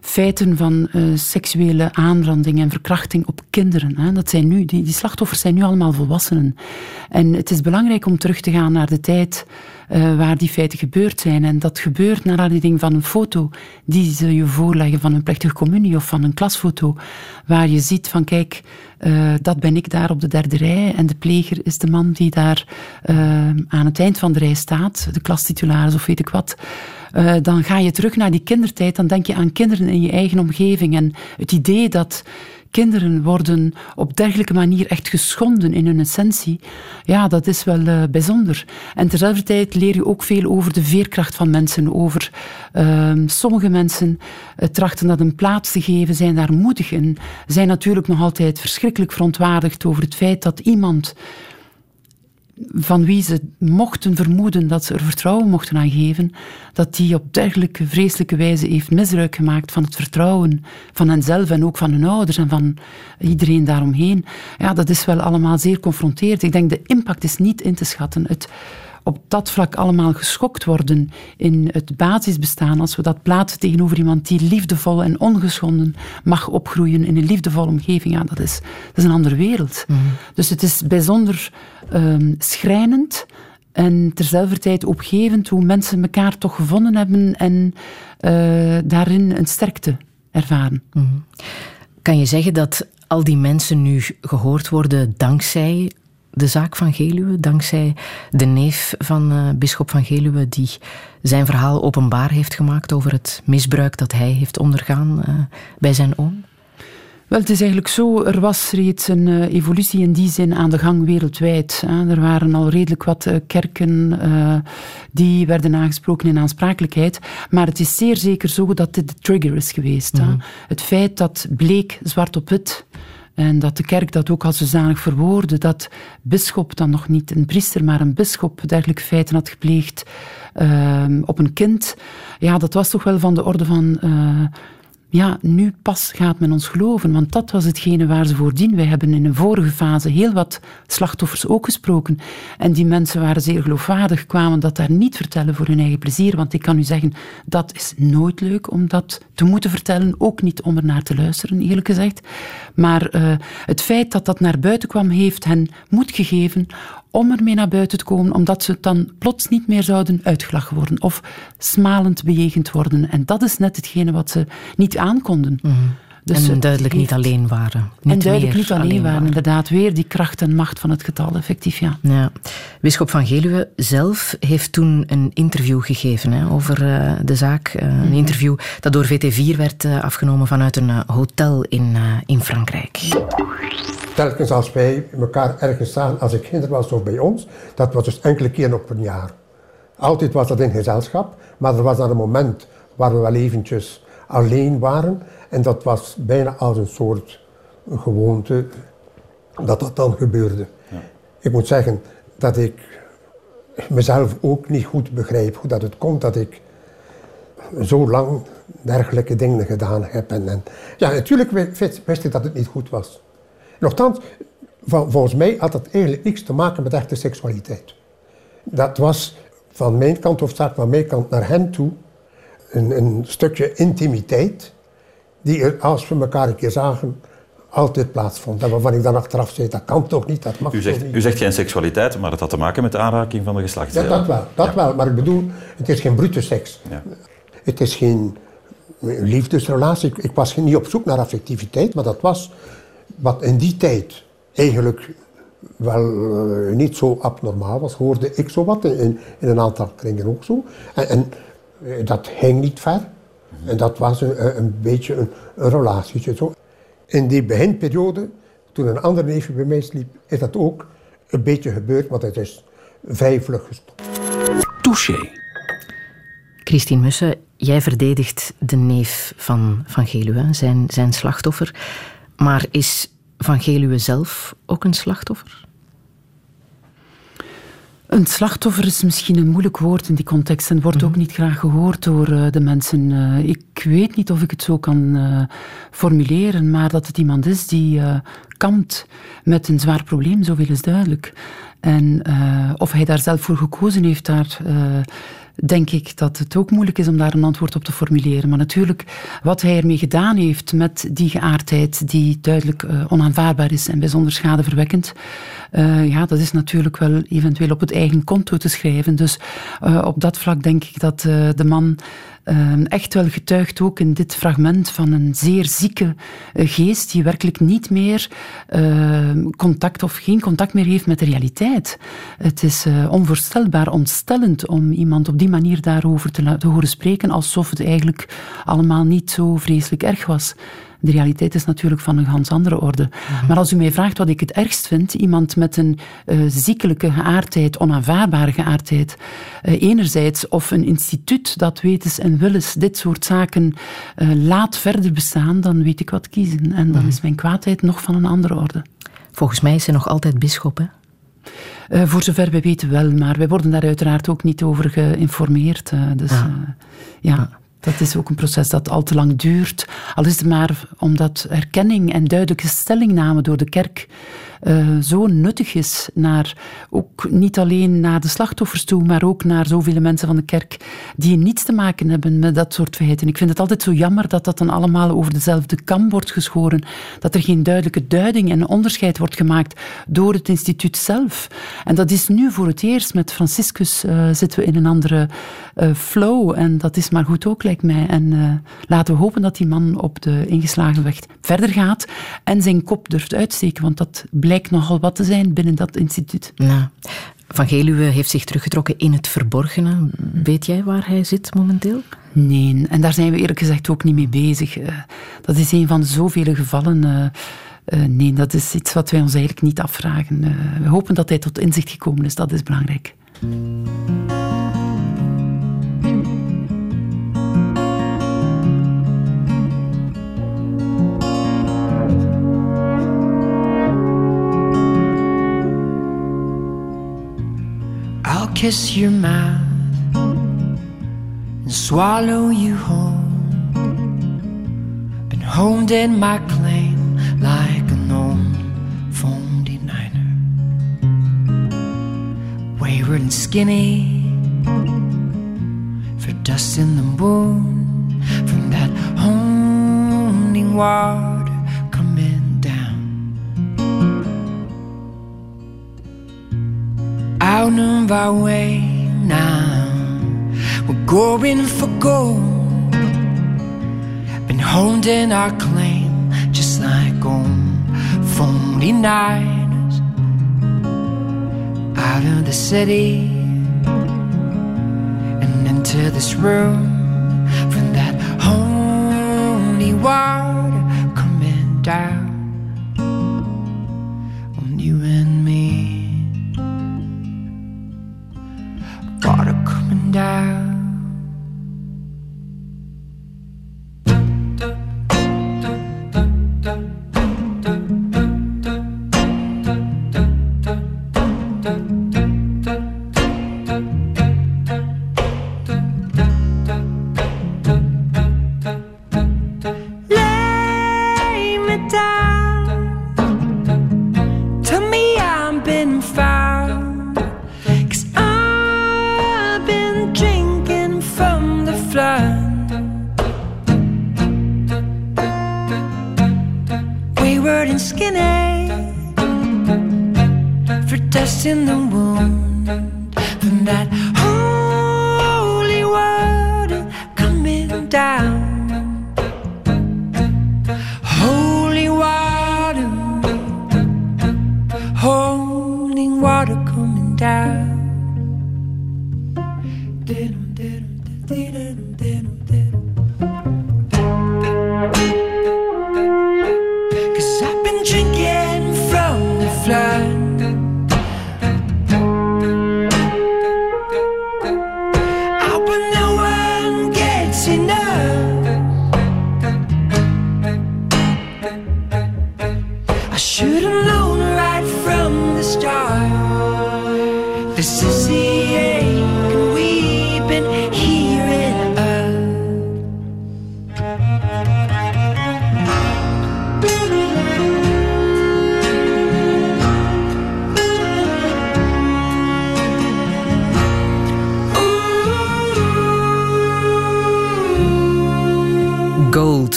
feiten van eh, seksuele aanranding en verkrachting op kinderen. Hè. Dat zijn nu, die, slachtoffers zijn nu allemaal volwassenen. En het is belangrijk om terug te gaan naar de tijd eh, waar die feiten gebeurd zijn. En dat gebeurt naar aanleiding van een foto die ze je voorleggen van een plechtige communie of van een klasfoto, waar je ziet van kijk, eh, dat ben ik daar op de derde rij en de pleger is de man die daar aan het eind van de rij staat, de klastitularis of weet ik wat. Eh, dan ga je terug naar die kindertijd, dan denk je aan kinderen in je eigen omgeving. En het idee dat kinderen worden op dergelijke manier echt geschonden in hun essentie, ja, dat is wel eh, bijzonder. En terzelfde tijd leer je ook veel over de veerkracht van mensen, over ehm, sommige mensen. Trachten dat een plaats te geven, zijn daar moedig in, zijn natuurlijk nog altijd verschrikkelijk verontwaardigd over het feit dat iemand van wie ze mochten vermoeden dat ze er vertrouwen mochten aan geven, dat die op dergelijke vreselijke wijze heeft misbruik gemaakt van het vertrouwen van henzelf en ook van hun ouders en van iedereen daaromheen. Ja, dat is wel allemaal zeer confronterend. Ik denk de impact is niet in te schatten. Het op dat vlak allemaal geschokt worden in het basisbestaan, als we dat plaatsen tegenover iemand die liefdevol en ongeschonden mag opgroeien in een liefdevolle omgeving, ja, dat is, dat is een andere wereld. Dus het is bijzonder ehm, schrijnend En terzelfde tijd opgevend hoe mensen elkaar toch gevonden hebben en eh, daarin een sterkte ervaren. Mhm. Kan je zeggen dat al die mensen nu gehoord worden dankzij de zaak van Geluwe, dankzij de neef van uh, bisschop van Geluwe, die zijn verhaal openbaar heeft gemaakt over het misbruik dat hij heeft ondergaan uh, bij zijn oom? Wel, het is eigenlijk zo, er was reeds een uh, evolutie in die zin aan de gang wereldwijd. Hè. Er waren al redelijk wat uh, kerken uh, die werden aangesproken in aansprakelijkheid. Maar het is zeer zeker zo dat dit de trigger is geweest. Mm -hmm. Het feit dat bleek zwart op wit en dat de kerk dat ook als zodanig verwoordde, dat bisschop dan nog niet een priester, maar een bisschop dergelijke feiten had gepleegd op een kind. Ja, dat was toch wel van de orde van ja, nu pas gaat men ons geloven, want dat was hetgene waar ze voordien. Wij hebben in een vorige fase heel wat slachtoffers ook gesproken. En die mensen waren zeer geloofwaardig, kwamen dat daar niet vertellen voor hun eigen plezier. Want ik kan u zeggen, dat is nooit leuk om dat te moeten vertellen. Ook niet om er naar te luisteren, eerlijk gezegd. Maar uh, het feit dat dat naar buiten kwam, heeft hen moed gegeven om ermee naar buiten te komen, omdat ze dan plots niet meer zouden uitgelachen worden of smalend bejegend worden. En dat is net hetgene wat ze niet aankonden. Mm -hmm. Dus en duidelijk niet alleen waren. Niet en duidelijk niet alleen, alleen waren, waren, inderdaad. Weer die kracht en macht van het getal, effectief, ja. ja. Bisschop van Geluwe zelf heeft toen een interview gegeven hè, over uh, de zaak. Uh, -hmm. Een interview dat door VT4 werd uh, afgenomen vanuit een hotel in, in Frankrijk. Telkens als wij elkaar ergens zagen, als ik kinder was of bij ons, dat was dus enkele keer nog per jaar. Altijd was dat in gezelschap, maar er was dan een moment waar we wel eventjes alleen waren. En dat was bijna als een soort gewoonte dat dat dan gebeurde. Ja. Ik moet zeggen dat ik mezelf ook niet goed begrijp hoe dat het komt dat ik zo lang dergelijke dingen gedaan heb. En, en ja, natuurlijk wist ik dat het niet goed was. Nochtans, volgens mij had dat eigenlijk niks te maken met echte seksualiteit. Dat was van mijn kant, of staat van mijn kant naar hen toe, een, een stukje intimiteit, die er, als we elkaar een keer zagen, altijd plaatsvond. En waarvan ik dan achteraf zei, dat kan toch niet, dat mag u zegt, niet. U zegt geen seksualiteit, maar het had te maken met de aanraking van de geslachtsdelen. Ja, dat wel, dat ja. wel. Maar ik bedoel, het is geen brute seks. Ja. Het is geen liefdesrelatie. Ik, ik was niet op zoek naar affectiviteit, maar dat was wat in die tijd eigenlijk wel uh, niet zo abnormaal was, hoorde ik zo wat, in, in een aantal kringen ook zo. En, en uh, dat ging niet ver. En dat was een, een beetje een, een relatietje zo. In die beginperiode, toen een ander neefje bij mij sliep, is dat ook een beetje gebeurd, want het is vrij vlug gestopt. Touché. Christine Mussen, jij verdedigt de neef van, van Geluwe, zijn, zijn slachtoffer. Maar is Van Geluwe zelf ook een slachtoffer? Een slachtoffer is misschien een moeilijk woord in die context en wordt mm -hmm. ook niet graag gehoord door uh, de mensen. Uh, ik weet niet of ik het zo kan uh, formuleren, maar dat het iemand is die kampt met een zwaar probleem, zoveel is duidelijk. En of hij daar zelf voor gekozen heeft, daar denk ik dat het ook moeilijk is om daar een antwoord op te formuleren. Maar natuurlijk, wat hij ermee gedaan heeft met die geaardheid, die duidelijk uh, onaanvaardbaar is en bijzonder schadeverwekkend, uh, ja, dat is natuurlijk wel eventueel op het eigen konto te schrijven. Dus uh, op dat vlak denk ik dat de man echt wel getuigt ook in dit fragment van een zeer zieke uh, geest die werkelijk niet meer uh, contact of geen contact meer heeft met de realiteit. Het is onvoorstelbaar ontstellend om iemand op die manier daarover te, te horen spreken alsof het eigenlijk allemaal niet zo vreselijk erg was. De realiteit is natuurlijk van een ganz andere orde. Mm-hmm. Maar als u mij vraagt wat ik het ergst vind, iemand met een uh, ziekelijke geaardheid, onaanvaardbare geaardheid, uh, enerzijds, of een instituut dat wetens en willens dit soort zaken uh, laat verder bestaan, dan weet ik wat kiezen. En dan mm-hmm. is mijn kwaadheid nog van een andere orde. Volgens mij is hij nog altijd bisschop, hè? Uh, voor zover wij weten wel, maar wij worden daar uiteraard ook niet over geïnformeerd. Uh, dus ah. ja. Dat is ook een proces dat al te lang duurt. Al is het maar omdat erkenning en duidelijke stellingname door de kerk eh, zo nuttig is naar, ook niet alleen naar de slachtoffers toe, maar ook naar zoveel mensen van de kerk die niets te maken hebben met dat soort feiten. Ik vind het altijd zo jammer dat dat dan allemaal over dezelfde kam wordt geschoren, dat er geen duidelijke duiding en onderscheid wordt gemaakt door het instituut zelf. En dat is nu voor het eerst met Franciscus eh, zitten we in een andere eh, flow en dat is maar goed ook, lijkt mij. En laten we hopen dat die man op de ingeslagen weg verder gaat en zijn kop durft uitsteken, want dat blijkt nogal wat te zijn binnen dat instituut. Van Geluwe heeft zich teruggetrokken in het verborgene. Weet jij waar hij zit momenteel? Nee, en daar zijn we eerlijk gezegd ook niet mee bezig. Eh, Dat is een van de zoveel gevallen. eh, eh, nee, dat is iets wat wij ons eigenlijk niet afvragen. We hopen dat hij tot inzicht gekomen is, dat is belangrijk. Kiss your mouth and swallow you whole. Been honed in my claim like an old phone denier. Wayward and skinny for dust in the moon from that honing water out of our way now. We're going for gold. Been holding our claim just like phony nights. Out of the city and into this room from that holy water coming down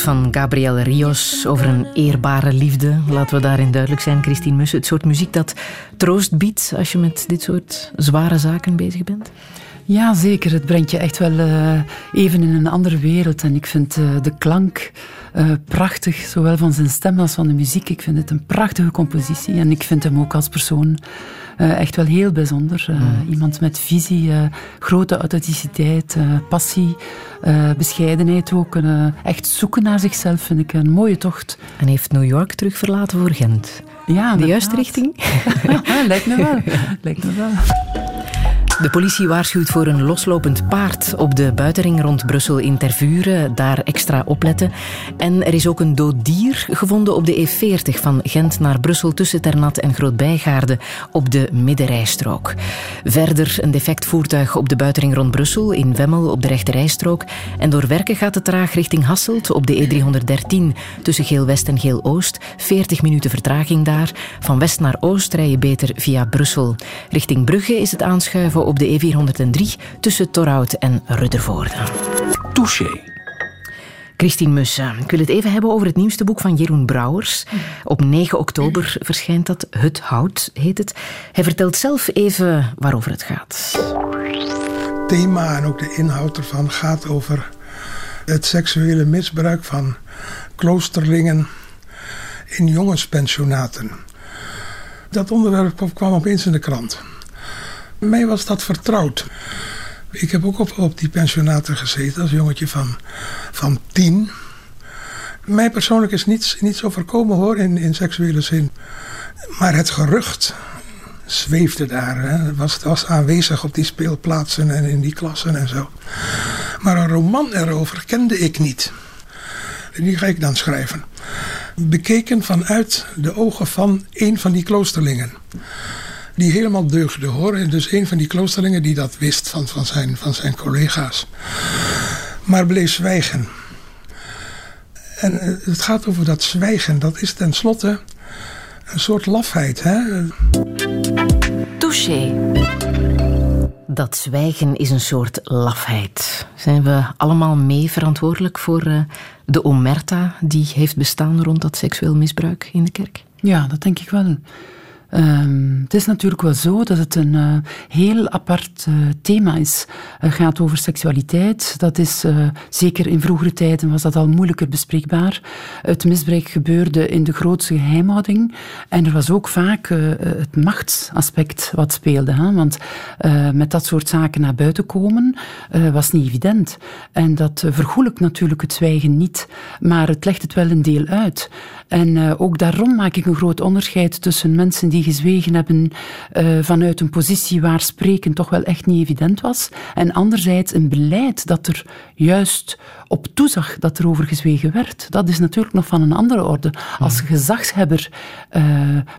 van Gabriel Rios over een eerbare liefde. Laten we daarin duidelijk zijn, Christine Mussen. Het soort muziek dat troost biedt als je met dit soort zware zaken bezig bent. Ja, zeker. Het brengt je echt wel eh, even in een andere wereld. En ik vind eh, de klank eh, prachtig, zowel van zijn stem als van de muziek. Ik vind het een prachtige compositie. En ik vind hem ook als persoon eh, echt wel heel bijzonder. Eh, Iemand met visie, eh, grote authenticiteit, passie, bescheidenheid ook. Echt zoeken naar zichzelf vind ik een mooie tocht. En heeft New York terug verlaten voor Gent. Ja, De juiste richting? Lijkt me wel. Lijkt me wel. De politie waarschuwt voor een loslopend paard op de buitenring rond Brussel in Tervuren. Daar extra opletten. En er is ook een dood dier gevonden op de E40 van Gent naar Brussel tussen Ternat en Groot-Bijgaarde op de middenrijstrook. Verder een defect voertuig op de buitenring rond Brussel in Wemmel op de rechterrijstrook. En door werken gaat het traag richting Hasselt op de E313 tussen Geel-West en Geel-Oost. 40 minuten vertraging daar. Van west naar oost rij je beter via Brussel. Richting Brugge is het aanschuiven op de E403 tussen Torhout en Ruddervoorde. Touché. Christine Mussen, ik wil het even hebben over het nieuwste boek van Jeroen Brouwers. Op 9 oktober verschijnt dat. Het Hout heet het. Hij vertelt zelf even waarover het gaat. thema en ook de inhoud ervan gaat over het seksuele misbruik van kloosterlingen in jongenspensionaten. Dat onderwerp kwam opeens in de krant. Mij was dat vertrouwd. Ik heb ook op, op die pensionaten gezeten als jongetje van, van tien. Mij persoonlijk is niets, niets overkomen hoor in, in seksuele zin. Maar het gerucht zweefde daar. Hè. Was, was aanwezig op die speelplaatsen en in die klassen en zo. Maar een roman erover kende ik niet. Die ga ik dan schrijven. Bekeken vanuit de ogen van een van die kloosterlingen. Die helemaal deugde hoor. En dus een van die kloosterlingen die dat wist van, van, zijn, van zijn collega's. Maar bleef zwijgen. En eh, het gaat over dat zwijgen. Dat is tenslotte een soort lafheid. Hè? Touché. Dat zwijgen is een soort lafheid. Zijn we allemaal mee verantwoordelijk voor eh, de omerta die heeft bestaan rond dat seksueel misbruik in de kerk? Ja, dat denk ik wel. Ehm, het is natuurlijk wel zo dat het een eh, heel apart eh, thema is. Het gaat over seksualiteit. Dat is eh, zeker in vroegere tijden was dat al moeilijker bespreekbaar. Het misbruik gebeurde in de grootste geheimhouding. En er was ook vaak het machtsaspect wat speelde. Hè? Want met dat soort zaken naar buiten komen was niet evident. En dat vergoelijkt natuurlijk het zwijgen niet. Maar het legt het wel een deel uit. En ook daarom maak ik een groot onderscheid tussen mensen die gezwegen hebben uh, vanuit een positie waar spreken toch wel echt niet evident was. En anderzijds een beleid dat er juist op toezag dat er over gezwegen werd. Dat is natuurlijk nog van een andere orde. Als gezagshebber uh,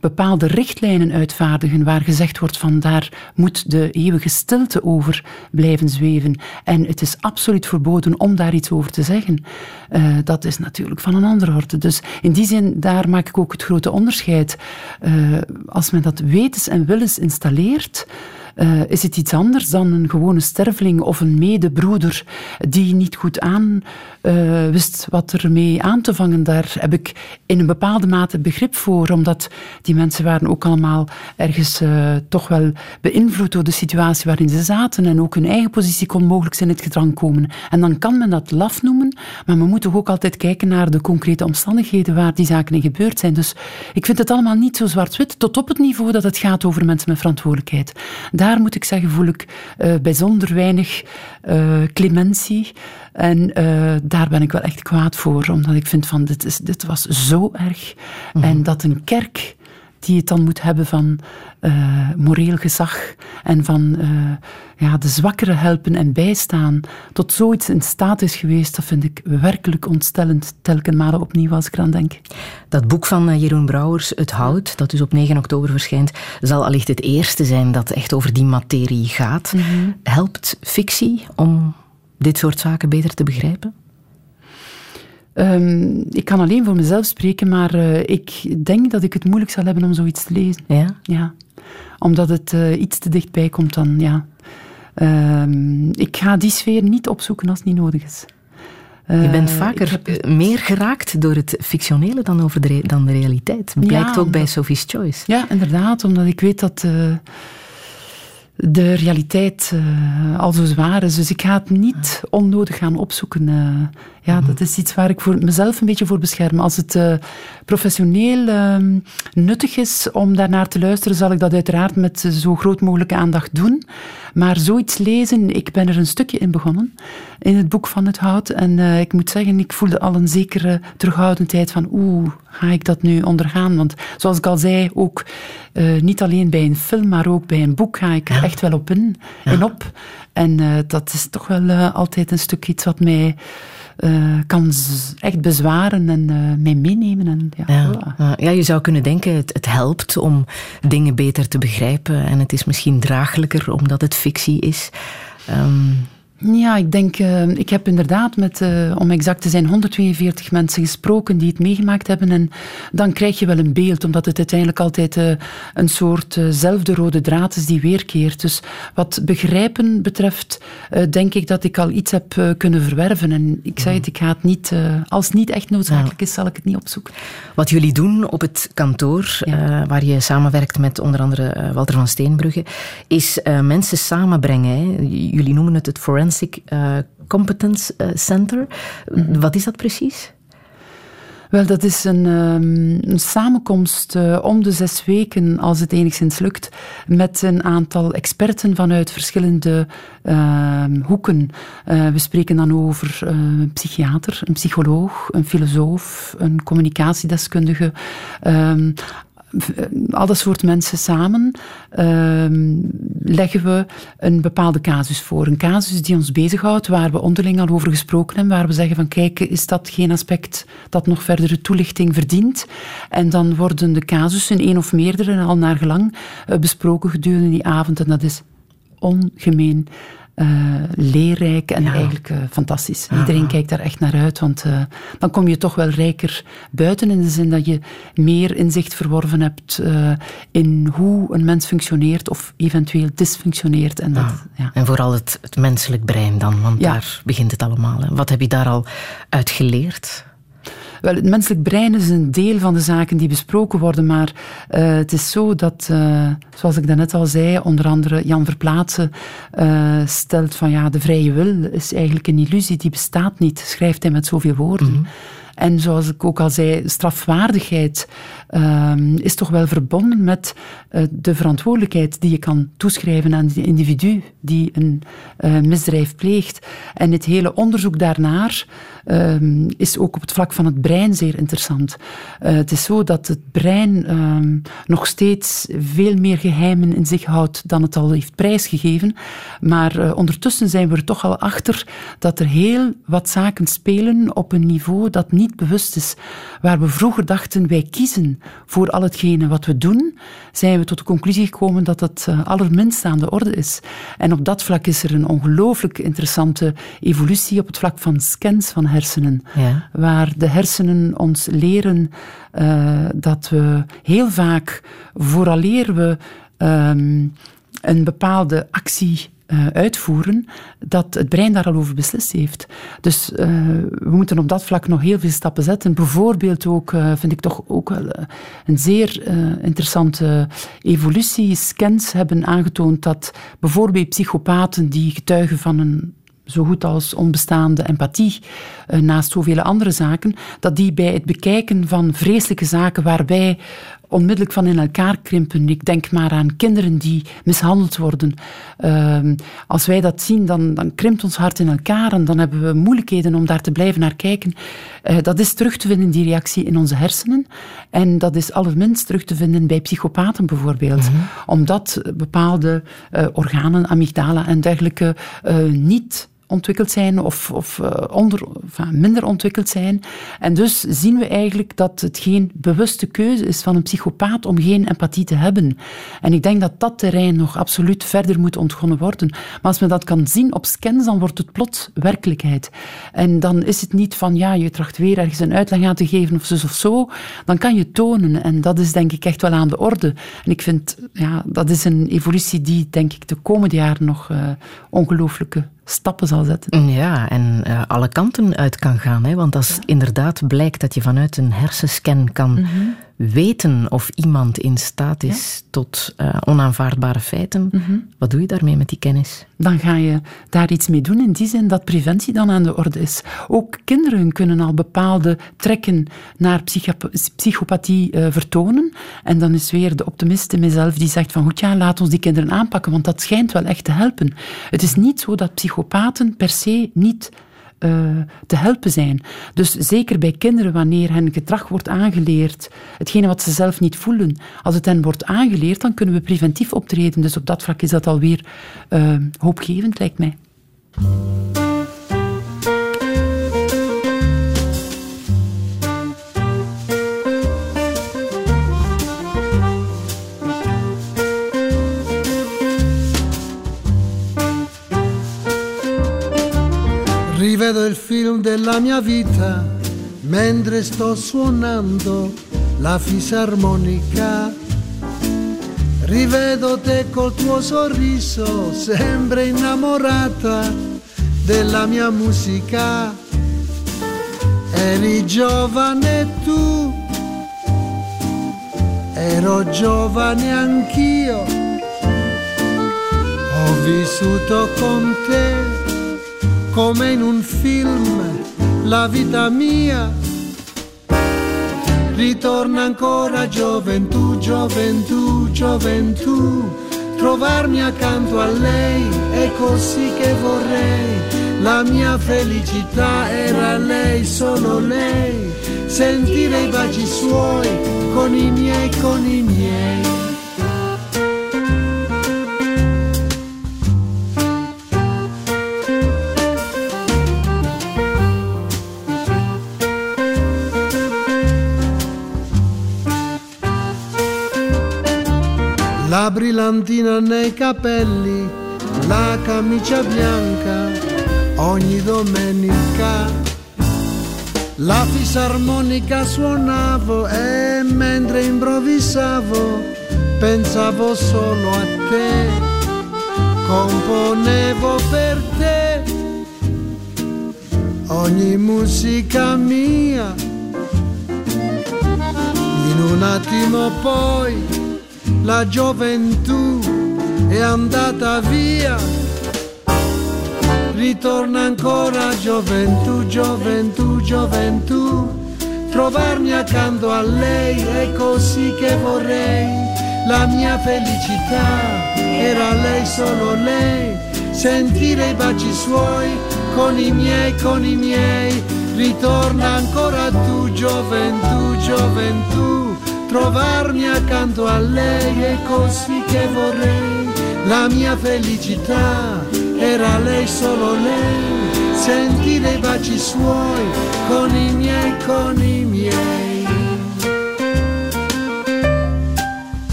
bepaalde richtlijnen uitvaardigen waar gezegd wordt van daar moet de eeuwige stilte over blijven zweven en het is absoluut verboden om daar iets over te zeggen, dat is natuurlijk van een andere orde. Dus in die zin, daar maak ik ook het grote onderscheid. Uh, als men dat wetens en willens installeert, uh, is het iets anders dan een gewone sterveling of een medebroeder die niet goed aan uh, wist wat ermee aan te vangen. Daar heb ik in een bepaalde mate begrip voor, omdat die mensen waren ook allemaal ergens uh, toch wel beïnvloed door de situatie waarin ze zaten en ook hun eigen positie kon mogelijk in het gedrang komen. En dan kan men dat laf noemen, maar men moet toch ook altijd kijken naar de concrete omstandigheden waar die zaken in gebeurd zijn. Dus ik vind het allemaal niet zo zwart-wit, tot op het niveau dat het gaat over mensen met verantwoordelijkheid daar moet ik zeggen, voel ik uh, bijzonder weinig uh, clementie. En uh, daar ben ik wel echt kwaad voor, omdat ik vind van dit, is, dit was zo erg. Mm -hmm. En dat een kerk die het dan moet hebben van uh, moreel gezag en van uh, ja, de zwakkeren helpen en bijstaan, tot zoiets in staat is geweest, dat vind ik werkelijk ontstellend, telkens maar opnieuw als ik eraan denk. Dat boek van uh, Jeroen Brouwers, Het Hout, dat dus op 9 oktober verschijnt, zal allicht het eerste zijn dat echt over die materie gaat. Mm -hmm. Helpt fictie om dit soort zaken beter te begrijpen? Um, ik kan alleen voor mezelf spreken, maar uh, ik denk dat ik het moeilijk zal hebben om zoiets te lezen. Ja? Ja. Omdat het uh, iets te dichtbij komt dan, ja. Um, ik ga die sfeer niet opzoeken als het niet nodig is. Je bent vaker het... meer geraakt door het fictionele dan, over de, dan de realiteit. Blijkt ja, ook bij Sophie's Choice. Ja, inderdaad, omdat ik weet dat de realiteit uh, al zo zwaar is. Dus ik ga het niet onnodig gaan opzoeken. Uh, ja, dat is iets waar ik voor mezelf een beetje voor bescherm. Als het uh, professioneel uh, nuttig is om daarnaar te luisteren, zal ik dat uiteraard met zo groot mogelijke aandacht doen. Maar zoiets lezen, ik ben er een stukje in begonnen, in het boek van het hout. En uh, ik moet zeggen, ik voelde al een zekere terughoudendheid van oeh, ga ik dat nu ondergaan? Want zoals ik al zei, ook uh, niet alleen bij een film, maar ook bij een boek ga ik er echt echt wel op in en op. En eh, dat is toch wel eh, altijd een stuk iets wat mij eh, kan echt bezwaren en eh, mij meenemen. En, ja, Ja, voilà. ja, ja, je zou kunnen denken, het, het helpt om dingen beter te begrijpen en het is misschien draaglijker omdat het fictie is. Ehm, Ja, ik denk, eh, ik heb inderdaad met, eh, om exact te zijn, 142 mensen gesproken die het meegemaakt hebben. En dan krijg je wel een beeld, omdat het uiteindelijk altijd eh, een soort eh, zelfde rode draad is die weerkeert. Dus wat begrijpen betreft, denk ik dat ik al iets heb kunnen verwerven. En ik zei het, ik ga het niet, als het niet echt noodzakelijk is, zal ik het niet opzoeken. Wat jullie doen op het kantoor, waar je samenwerkt met onder andere Walter van Steenbrugge, is mensen samenbrengen. Hè. Jullie noemen het het Forensic eh, Competence eh, Center. Wat is dat precies? Wel, dat is een, ehm, een samenkomst eh, om de zes weken, als het enigszins lukt, met een aantal experten vanuit verschillende ehm, hoeken. We spreken dan over een psychiater, een psycholoog, een filosoof, een communicatiedeskundige. Eh, al dat soort mensen samen ehm, leggen we een bepaalde casus voor. Een casus die ons bezighoudt, waar we onderling al over gesproken hebben, waar we zeggen van kijk, is dat geen aspect dat nog verdere toelichting verdient? En dan worden de casussen, één of meerdere, al naar gelang eh, besproken gedurende die avond. En dat is ongemeen eh, leerrijk en eigenlijk eh, fantastisch. Iedereen kijkt daar echt naar uit, want eh, dan kom je toch wel rijker buiten in de zin dat je meer inzicht verworven hebt in hoe een mens functioneert of eventueel dysfunctioneert. En dat, ja. En vooral het, het menselijk brein dan, want daar begint het allemaal. Hè. Wat heb je daar al uit geleerd? Wel, het menselijk brein is een deel van de zaken die besproken worden, maar eh, het is zo dat, eh, zoals ik daarnet al zei, onder andere Jan Verplaatsen eh, stelt van ja, de vrije wil is eigenlijk een illusie, die bestaat niet, schrijft hij met zoveel woorden. En zoals ik ook al zei, strafwaardigheid ehm, is toch wel verbonden met de verantwoordelijkheid die je kan toeschrijven aan die individu die een misdrijf pleegt. En het hele onderzoek daarnaar ehm, is ook op het vlak van het brein zeer interessant. Eh, het is zo dat het brein ehm, nog steeds veel meer geheimen in zich houdt dan het al heeft prijsgegeven. Maar eh, ondertussen zijn we er toch al achter dat er heel wat zaken spelen op een niveau dat niet bewust is. Waar we vroeger dachten, wij kiezen voor al hetgene wat we doen, zijn we tot de conclusie gekomen dat het eh, allerminst aan de orde is. En op dat vlak is er een ongelooflijk interessante evolutie op het vlak van scans van hersenen. Ja. Waar de hersenen ons leren eh, dat we heel vaak, vooraleer we ehm, een bepaalde actie eh, uitvoeren, dat het brein daar al over beslist heeft. Dus eh, we moeten op dat vlak nog heel veel stappen zetten. Bijvoorbeeld ook, vind ik toch ook wel een zeer interessante evolutie. Scans hebben aangetoond dat bijvoorbeeld psychopaten die getuigen van een zo goed als onbestaande empathie, eh, naast zoveel andere zaken, dat die bij het bekijken van vreselijke zaken waar wij onmiddellijk van in elkaar krimpen. Ik denk maar aan kinderen die mishandeld worden. Ehm, als wij dat zien, dan, dan krimpt ons hart in elkaar en dan hebben we moeilijkheden om daar te blijven naar kijken. Eh, dat is terug te vinden, die reactie, in onze hersenen. En dat is allerminst terug te vinden bij psychopaten bijvoorbeeld. Omdat bepaalde eh, organen, amygdala en dergelijke, niet ontwikkeld zijn of, of eh, onder, minder ontwikkeld zijn. En dus zien we eigenlijk dat het geen bewuste keuze is van een psychopaat om geen empathie te hebben. En ik denk dat dat terrein nog absoluut verder moet ontgonnen worden. Maar als men dat kan zien op scans, dan wordt het plots werkelijkheid. En dan is het niet van, ja, je tracht weer ergens een uitleg aan te geven of zo of zo. Dan kan je tonen. En dat is denk ik echt wel aan de orde. En ik vind, ja, dat is een evolutie die denk ik de komende jaren nog eh, ongelooflijke stappen zal zetten. Ja, en eh, alle kanten uit kan gaan. Hè? Want als inderdaad blijkt dat je vanuit een hersenscan kan Mhm. weten of iemand in staat is tot eh, onaanvaardbare feiten, Mhm. wat doe je daarmee met die kennis? Dan ga je daar iets mee doen in die zin dat preventie dan aan de orde is. Ook kinderen kunnen al bepaalde trekken naar psychop- psychopathie eh, vertonen. En dan is weer de optimist in mezelf die zegt van goed ja, laat ons die kinderen aanpakken, want dat schijnt wel echt te helpen. Het is niet zo dat psychopaten per se niet eh, te helpen zijn. Dus zeker bij kinderen, wanneer hen gedrag wordt aangeleerd, hetgene wat ze zelf niet voelen, als het hen wordt aangeleerd, dan kunnen we preventief optreden. Dus op dat vlak is dat alweer uh, hoopgevend, lijkt mij. Rivedo il film della mia vita mentre sto suonando la fisarmonica. Rivedo te col tuo sorriso, sempre innamorata della mia musica. Eri giovane tu, ero giovane anch'io. Ho vissuto con te come in un film la vita mia. Ritorna ancora gioventù, gioventù, gioventù, trovarmi accanto a lei è così che vorrei, la mia felicità era lei, solo lei, sentire i baci suoi con i miei, con i miei. La brillantina nei capelli, la camicia bianca, ogni domenica. La fisarmonica suonavo e mentre improvvisavo pensavo solo a te, componevo per te ogni musica mia. In un attimo poi la gioventù è andata via. Ritorna ancora gioventù, gioventù, gioventù. Trovarmi accanto a lei è così che vorrei. La mia felicità era lei, solo lei. Sentire i baci suoi con i miei, con i miei. Ritorna ancora tu, gioventù, gioventù trovarmi accanto a lei è così che vorrei. La mia felicità era lei, solo lei, sentire i baci suoi con i miei, con i miei.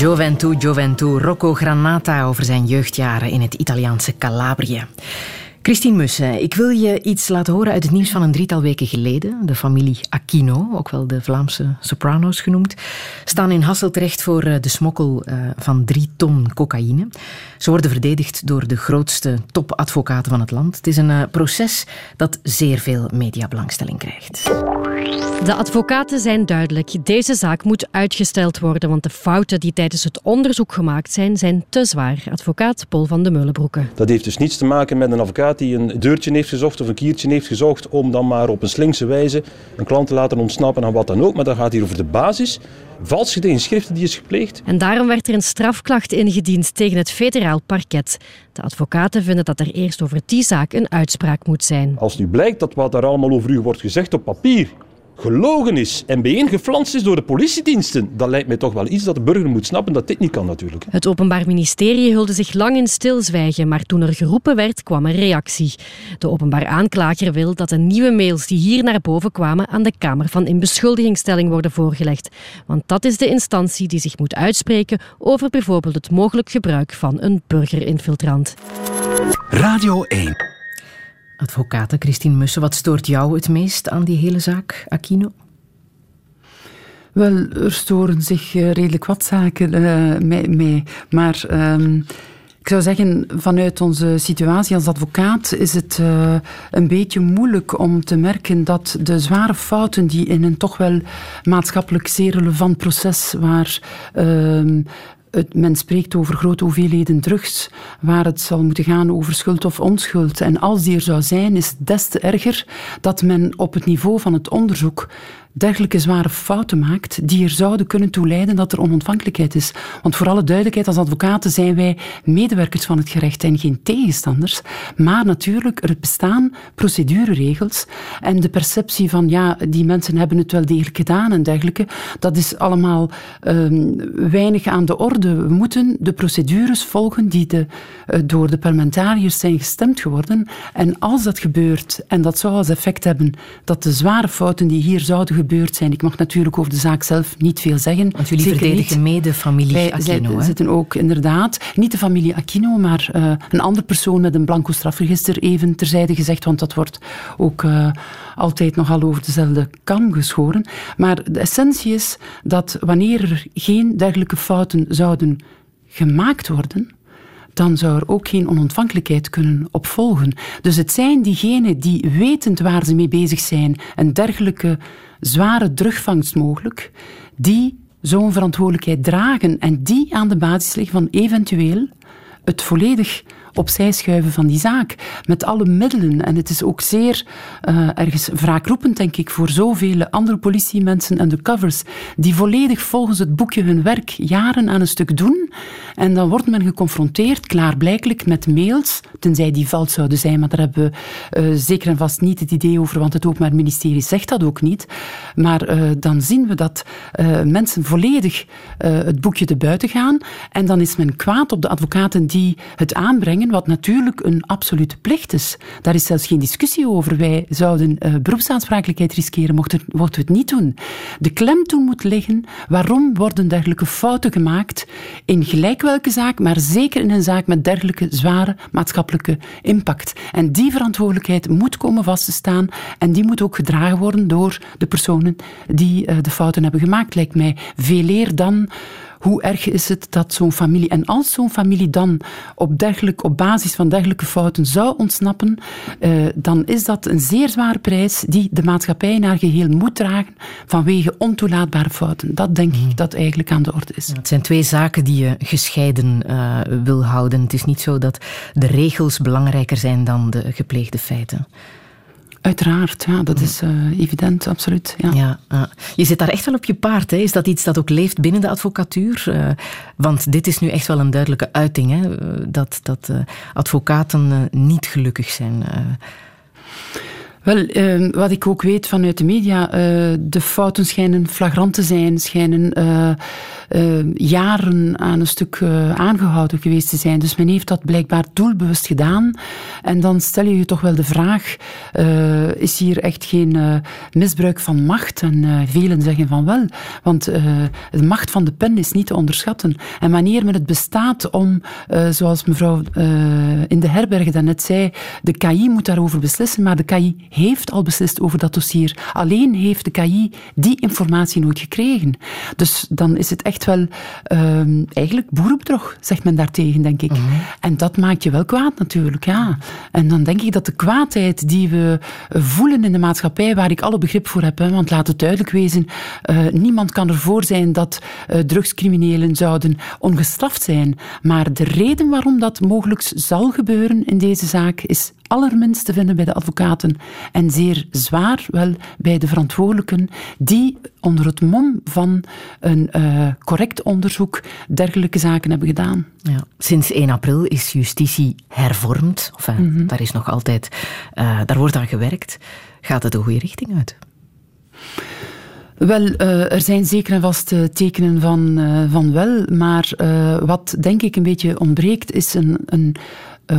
Gioventù, Gioventù, Rocco Granata over zijn jeugdjaren in het Italiaanse Calabrië. Christine Mussen, ik wil je iets laten horen uit het nieuws van een drietal weken geleden. De familie Aquino, ook wel de Vlaamse Sopranos genoemd, staan in Hasselt terecht voor de smokkel van drie ton cocaïne. Ze worden verdedigd door de grootste topadvocaten van het land. Het is een proces dat zeer veel mediabelangstelling krijgt. De advocaten zijn duidelijk. Deze zaak moet uitgesteld worden, want de fouten die tijdens het onderzoek gemaakt zijn, zijn te zwaar. Advocaat Paul van de Meulenbroeke. Dat heeft dus niets te maken met een advocaat die een deurtje heeft gezocht of een kiertje heeft gezocht om dan maar op een slinkse wijze een klant te laten ontsnappen aan wat dan ook. Maar dat gaat hier over de basis. Valsheid in schriften die is gepleegd. En daarom werd er een strafklacht ingediend tegen het federaal parket. De advocaten vinden dat er eerst over die zaak een uitspraak moet zijn. Als nu blijkt dat wat daar allemaal over u wordt gezegd op papier gelogen is en bijeengeflanst is door de politiediensten, dan lijkt mij toch wel iets dat de burger moet snappen dat dit niet kan natuurlijk. Het Openbaar Ministerie hulde zich lang in stilzwijgen, maar toen er geroepen werd, kwam een reactie. De openbaar aanklager wil dat de nieuwe mails die hier naar boven kwamen aan de Kamer van Inbeschuldigingsstelling worden voorgelegd. Want dat is de instantie die zich moet uitspreken over bijvoorbeeld het mogelijk gebruik van een burgerinfiltrant. Radio 1 Advocate Christine Mussen, wat stoort jou het meest aan die hele zaak, Aquino? Wel, er storen zich redelijk wat zaken uh, mee, Maar um, ik zou zeggen, vanuit onze situatie als advocaat is het uh, een beetje moeilijk om te merken dat de zware fouten die in een toch wel maatschappelijk zeer relevant proces waar uh, het, men spreekt over grote hoeveelheden drugs, waar het zal moeten gaan over schuld of onschuld. En als die er zou zijn, is het des te erger dat men op het niveau van het onderzoek dergelijke zware fouten maakt die er zouden kunnen toe leiden dat er onontvankelijkheid is. Want voor alle duidelijkheid, als advocaten zijn wij medewerkers van het gerecht en geen tegenstanders. Maar natuurlijk, er bestaan procedureregels en de perceptie van ja, die mensen hebben het wel degelijk gedaan en dergelijke, dat is allemaal ehm, weinig aan de orde. We moeten de procedures volgen die de, eh, door de parlementariërs zijn gestemd geworden. En als dat gebeurt, en dat zou als effect hebben dat de zware fouten die hier zouden gebeurd zijn, ik mag natuurlijk over de zaak zelf niet veel zeggen. Want jullie Zeker verdedigen niet. familie Wij Aquino, hè? zitten ook inderdaad, niet de familie Aquino, maar eh, een andere persoon met een blanco strafregister even terzijde gezegd, want dat wordt ook eh, altijd nogal over dezelfde kam geschoren. Maar de essentie is dat wanneer er geen dergelijke fouten zouden gemaakt worden, dan zou er ook geen onontvankelijkheid kunnen op volgen. Dus het zijn diegenen die wetend waar ze mee bezig zijn, een dergelijke zware terugvangst mogelijk, die zo'n verantwoordelijkheid dragen en die aan de basis liggen van eventueel het volledig opzij schuiven van die zaak. Met alle middelen. En het is ook zeer eh, ergens wraakroepend, denk ik, voor zoveel andere politiemensen undercovers, die volledig volgens het boekje hun werk jaren aan een stuk doen. En dan wordt men geconfronteerd, klaarblijkelijk, met mails, tenzij die vals zouden zijn, maar daar hebben we eh, zeker en vast niet het idee over, want het Openbaar Ministerie zegt dat ook niet. Maar eh, dan zien we dat mensen volledig het boekje te buiten gaan. En dan is men kwaad op de advocaten die het aanbrengen, wat natuurlijk een absolute plicht is. Daar is zelfs geen discussie over. Wij zouden eh, beroepsaansprakelijkheid riskeren mochten, we het niet doen. De klemtoon moet liggen, waarom worden dergelijke fouten gemaakt in gelijk welke zaak, maar zeker in een zaak met dergelijke zware maatschappelijke impact. En die verantwoordelijkheid moet komen vast te staan en die moet ook gedragen worden door de personen die eh, de fouten hebben gemaakt, lijkt mij. Veel eer dan hoe erg is het dat zo'n familie, en als zo'n familie dan op, dergelijk, op basis van dergelijke fouten zou ontsnappen, eh, dan is dat een zeer zware prijs die de maatschappij naar geheel moet dragen vanwege ontoelaatbare fouten. Dat denk ik dat eigenlijk aan de orde is. Het zijn twee zaken die je gescheiden eh, wil houden. Het is niet zo dat de regels belangrijker zijn dan de gepleegde feiten. Uiteraard, ja, dat is eh, evident, absoluut. Ja. Ja, je zit daar echt wel op je paard. Hè? Is dat iets dat ook leeft binnen de advocatuur? Eh, want dit is nu echt wel een duidelijke uiting, hè? eh, dat, dat advocaten niet gelukkig zijn. Wel, eh, wat ik ook weet vanuit de media, eh, de fouten schijnen flagrant te zijn, schijnen eh, eh, jaren aan een stuk eh, aangehouden geweest te zijn. Dus men heeft dat blijkbaar doelbewust gedaan. En dan stel je je toch wel de vraag, is hier echt geen misbruik van macht? En velen zeggen van wel, want de macht van de pen is niet te onderschatten. En wanneer men het bestaat om, zoals mevrouw in de herberg daarnet zei, de KI moet daarover beslissen, maar de KI heeft al beslist over dat dossier. Alleen heeft de KI die informatie nooit gekregen. Dus dan is het echt wel ehm, eigenlijk boerenbedrog, zegt men daartegen, denk ik. En dat maakt je wel kwaad natuurlijk, ja. En dan denk ik dat de kwaadheid die we eh, voelen in de maatschappij, waar ik alle begrip voor heb, hè, want laat het duidelijk wezen, eh, niemand kan ervoor zijn dat eh, drugscriminelen zouden ongestraft zijn. Maar de reden waarom dat mogelijk zal gebeuren in deze zaak is allerminst te vinden bij de advocaten en zeer zwaar wel bij de verantwoordelijken die onder het mom van een eh, correct onderzoek dergelijke zaken hebben gedaan. Ja. Sinds 1 april is justitie hervormd. Of, Mhm. Daar is nog altijd, eh, daar wordt aan gewerkt. Gaat het de goede richting uit? Wel, eh, er zijn zeker en vast tekenen van, van wel, maar wat denk ik een beetje ontbreekt is een, een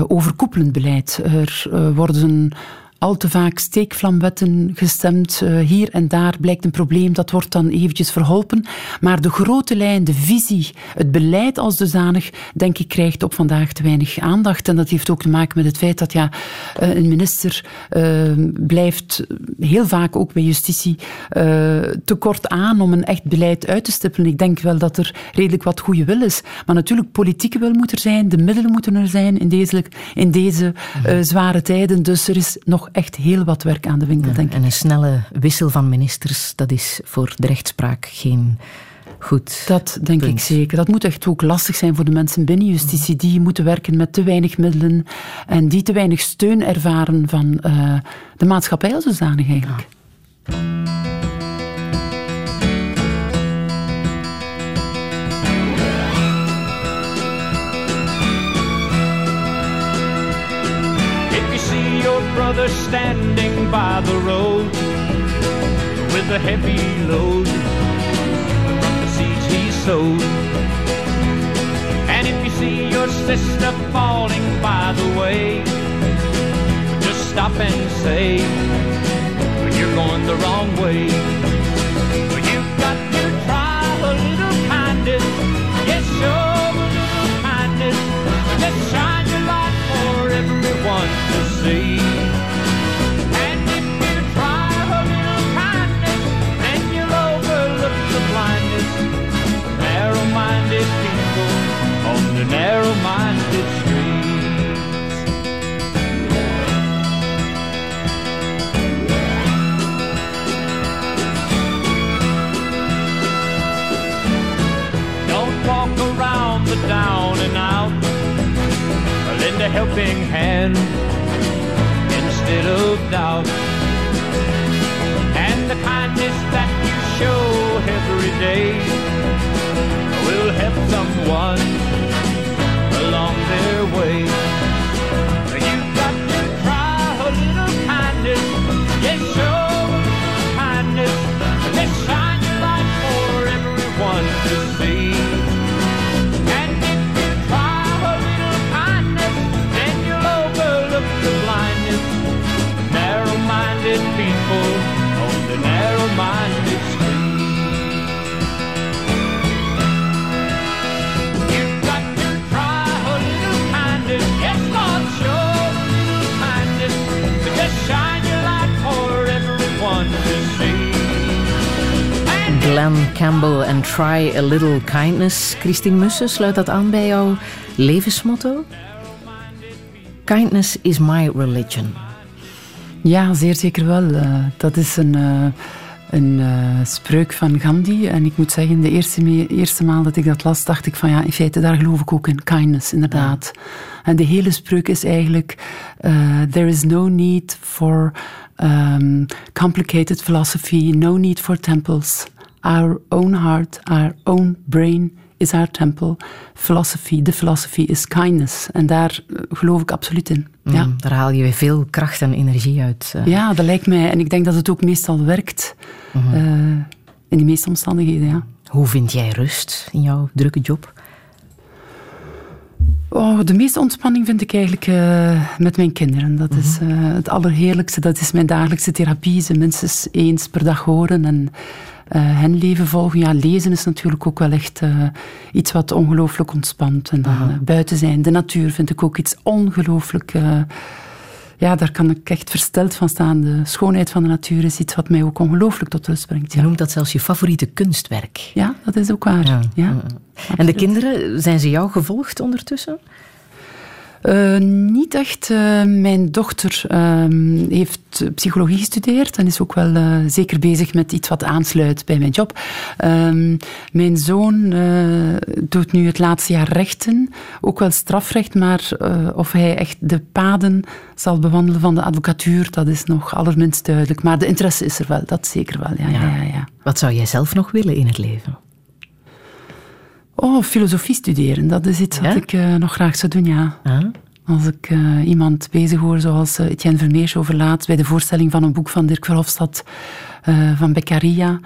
overkoepelend beleid. Er eh, worden al te vaak steekvlamwetten gestemd. Eh, hier en daar blijkt een probleem, dat wordt dan eventjes verholpen. Maar de grote lijn, de visie, het beleid als dusdanig, denk ik, krijgt op vandaag te weinig aandacht. En dat heeft ook te maken met het feit dat ja, eh, een minister eh, blijft heel vaak ook bij justitie eh, te kort aan om een echt beleid uit te stippelen. Ik denk wel dat er redelijk wat goede wil is. Maar natuurlijk, politieke wil moet er zijn, de middelen moeten er zijn in deze, in deze eh, zware tijden. Dus er is nog echt heel wat werk aan de winkel, denk ik. En een snelle wissel van ministers, dat is voor de rechtspraak geen goed. Dat denk punt. ik zeker. Dat moet echt ook lastig zijn voor de mensen binnen justitie. Die moeten werken met te weinig middelen en die te weinig steun ervaren van eh, de maatschappij als zodanig eigenlijk. Brother standing by the road with a heavy load from the seeds he sowed, and if you see your sister falling by the way, just stop and say, You're going the wrong way. You've got to try a little kindness. Yes, show a little kindness. Just shine your light for everyone to see. The narrow-minded streets. Don't walk around the down and out. Lend a helping hand instead of doubt. And the kindness that you show every day will help someone away. Glenn Campbell en Try a Little Kindness. Christine Mussen, sluit dat aan bij jouw levensmotto? Kindness is my religion. Ja, zeer zeker wel. Eh, dat is een, eh, een eh, spreuk van Gandhi. En ik moet zeggen, de eerste, me- eerste maal dat ik dat las, dacht ik van ja, in feite, daar geloof ik ook in. Kindness, inderdaad. En de hele spreuk is eigenlijk: There is no need for um, complicated philosophy, no need for temples. Our own heart, our own brain is our temple. Philosophy, the philosophy is kindness. En daar eh, geloof ik absoluut in. Ja. Mm, daar haal je weer veel kracht en energie uit. eh. Ja, dat lijkt mij. En ik denk dat het ook meestal werkt. Mhm. eh, in de meeste omstandigheden, ja. Hoe vind jij rust in jouw drukke job? Oh, de meeste ontspanning vind ik eigenlijk met mijn kinderen. Dat is eh, het allerheerlijkste. Dat is mijn dagelijkse therapie. Ze minstens eens per dag horen en hen leven volgen. Ja, lezen is natuurlijk ook wel echt eh, iets wat ongelooflijk ontspant. En dan eh, buiten zijn, de natuur vind ik ook iets ongelooflijk... eh, ja, daar kan ik echt versteld van staan. De schoonheid van de natuur is iets wat mij ook ongelooflijk tot rust brengt. Je noemt dat zelfs je favoriete kunstwerk. Ja, dat is ook waar. Ja. En de kinderen, zijn ze jou gevolgd ondertussen? Eh, niet echt. Eh, mijn dochter ehm, heeft psychologie gestudeerd en is ook wel eh, zeker bezig met iets wat aansluit bij mijn job. Ehm, mijn zoon doet nu het laatste jaar rechten, ook wel strafrecht, maar of hij echt de paden zal bewandelen van de advocatuur, dat is nog allerminst duidelijk. Maar de interesse is er wel, dat zeker wel. Ja, ja. Ja, ja, Wat zou jij zelf nog willen in het leven? Oh, filosofie studeren, dat is iets wat ik eh, nog graag zou doen, ja. Als ik eh, iemand bezig hoor, zoals eh, Etienne Vermeers overlaat bij de voorstelling van een boek van Dirk Verhofstadt van Beccaria,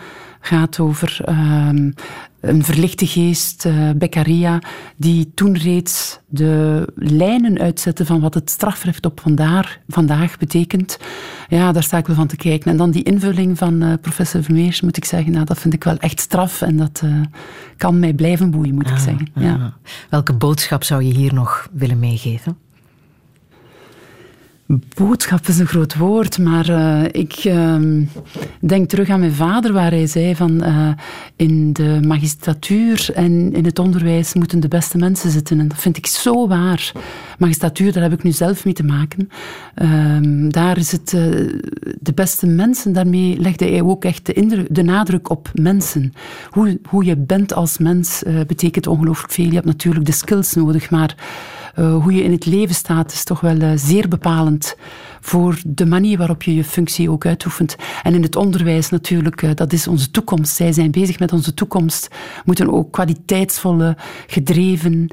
gaat over ehm, een verlichte geest, eh, Beccaria, die toen reeds de lijnen uitzette van wat het strafrecht op vandaag, vandaag betekent. Ja, daar sta ik wel van te kijken. En dan die invulling van eh, professor Vermeers, moet ik zeggen, nou, dat vind ik wel echt straf en dat eh, kan mij blijven boeien, moet ik zeggen. Ja. Ah. Welke boodschap zou je hier nog willen meegeven? Boodschap is een groot woord, maar eh, ik ehm, denk terug aan mijn vader, waar hij zei van eh, in de magistratuur en in het onderwijs moeten de beste mensen zitten. En dat vind ik zo waar. Magistratuur, daar heb ik nu zelf mee te maken. Ehm, daar is het eh, de beste mensen, daarmee legde hij ook echt de, de nadruk op mensen. Hoe, hoe je bent als mens betekent ongelooflijk veel. Je hebt natuurlijk de skills nodig, maar hoe je in het leven staat is toch wel uh, zeer bepalend voor de manier waarop je je functie ook uitoefent. En in het onderwijs natuurlijk, uh, dat is onze toekomst. Zij zijn bezig met onze toekomst, moeten ook kwaliteitsvolle, gedreven,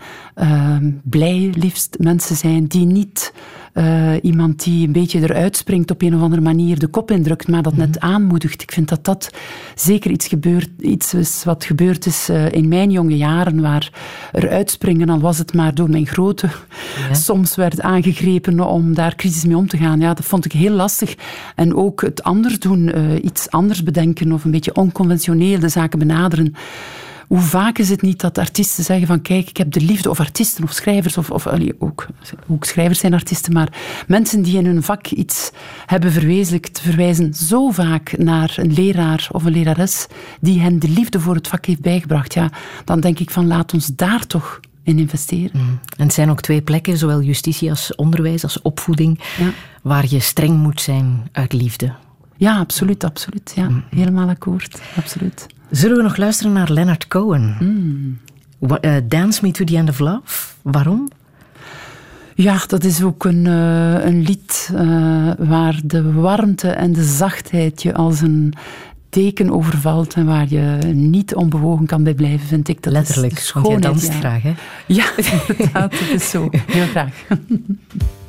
blij liefst mensen zijn die niet uh, iemand die een beetje eruit springt op een of andere manier, de kop indrukt, maar dat net aanmoedigt. Ik vind dat dat zeker iets, gebeurt, iets is wat gebeurd is uh, in mijn jonge jaren, waar er uitspringen, al was het maar door mijn grote, ja. soms werd aangegrepen om daar crisis mee om te gaan. Ja, dat vond ik heel lastig. En ook het anders doen, uh, iets anders bedenken of een beetje onconventioneel de zaken benaderen. Hoe vaak is het niet dat artiesten zeggen van kijk, ik heb de liefde, of artiesten of schrijvers, of, of allee, ook, ook schrijvers zijn artiesten, maar mensen die in hun vak iets hebben verwezenlijkt, verwijzen zo vaak naar een leraar of een lerares die hen de liefde voor het vak heeft bijgebracht. Ja, dan denk ik van laat ons daar toch in investeren. Mm. En het zijn ook twee plekken, zowel justitie als onderwijs, als opvoeding, ja. waar je streng moet zijn uit liefde. Ja, absoluut, absoluut. Ja, mm. helemaal akkoord. Absoluut. Zullen we nog luisteren naar Leonard Cohen? Mm. Uh, Dance Me to the End of Love. Waarom? Ja, dat is ook een, uh, een lied uh, waar de warmte en de zachtheid je als een teken overvalt en waar je niet onbewogen kan bij blijven, vind ik. Dat Letterlijk, is want je danst ja. graag, hè? Ja, inderdaad, dat is zo. Heel graag.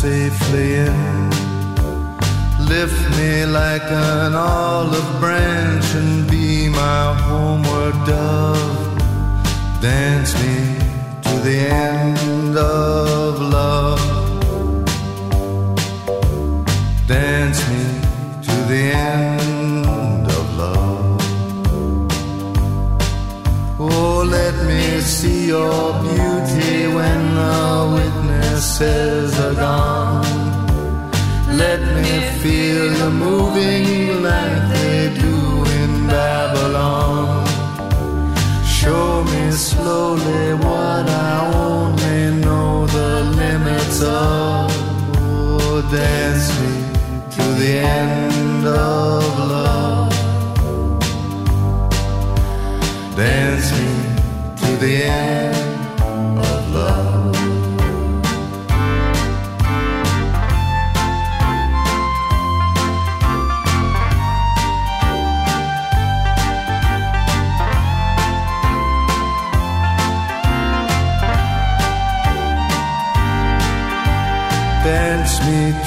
safely in. Lift me like an olive branch and be my homeward dove. Dance me to the end of love. Dance me to the end of love. Oh, let me see your witnesses are gone. Let me feel you moving like they do in Babylon. Show me slowly what I only know the limits of. Oh, dance me to the end of love. Dance me to the end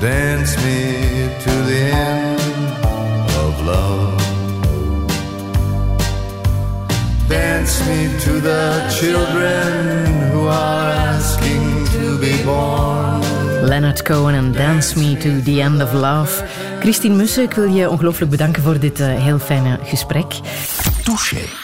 Dance me to the end of love. Dance me to the children who are asking to be born. Leonard Cohen en Dance Me to the End of Love. Christine Mussen, ik wil je ongelooflijk bedanken voor dit uh, heel fijne gesprek. Touché.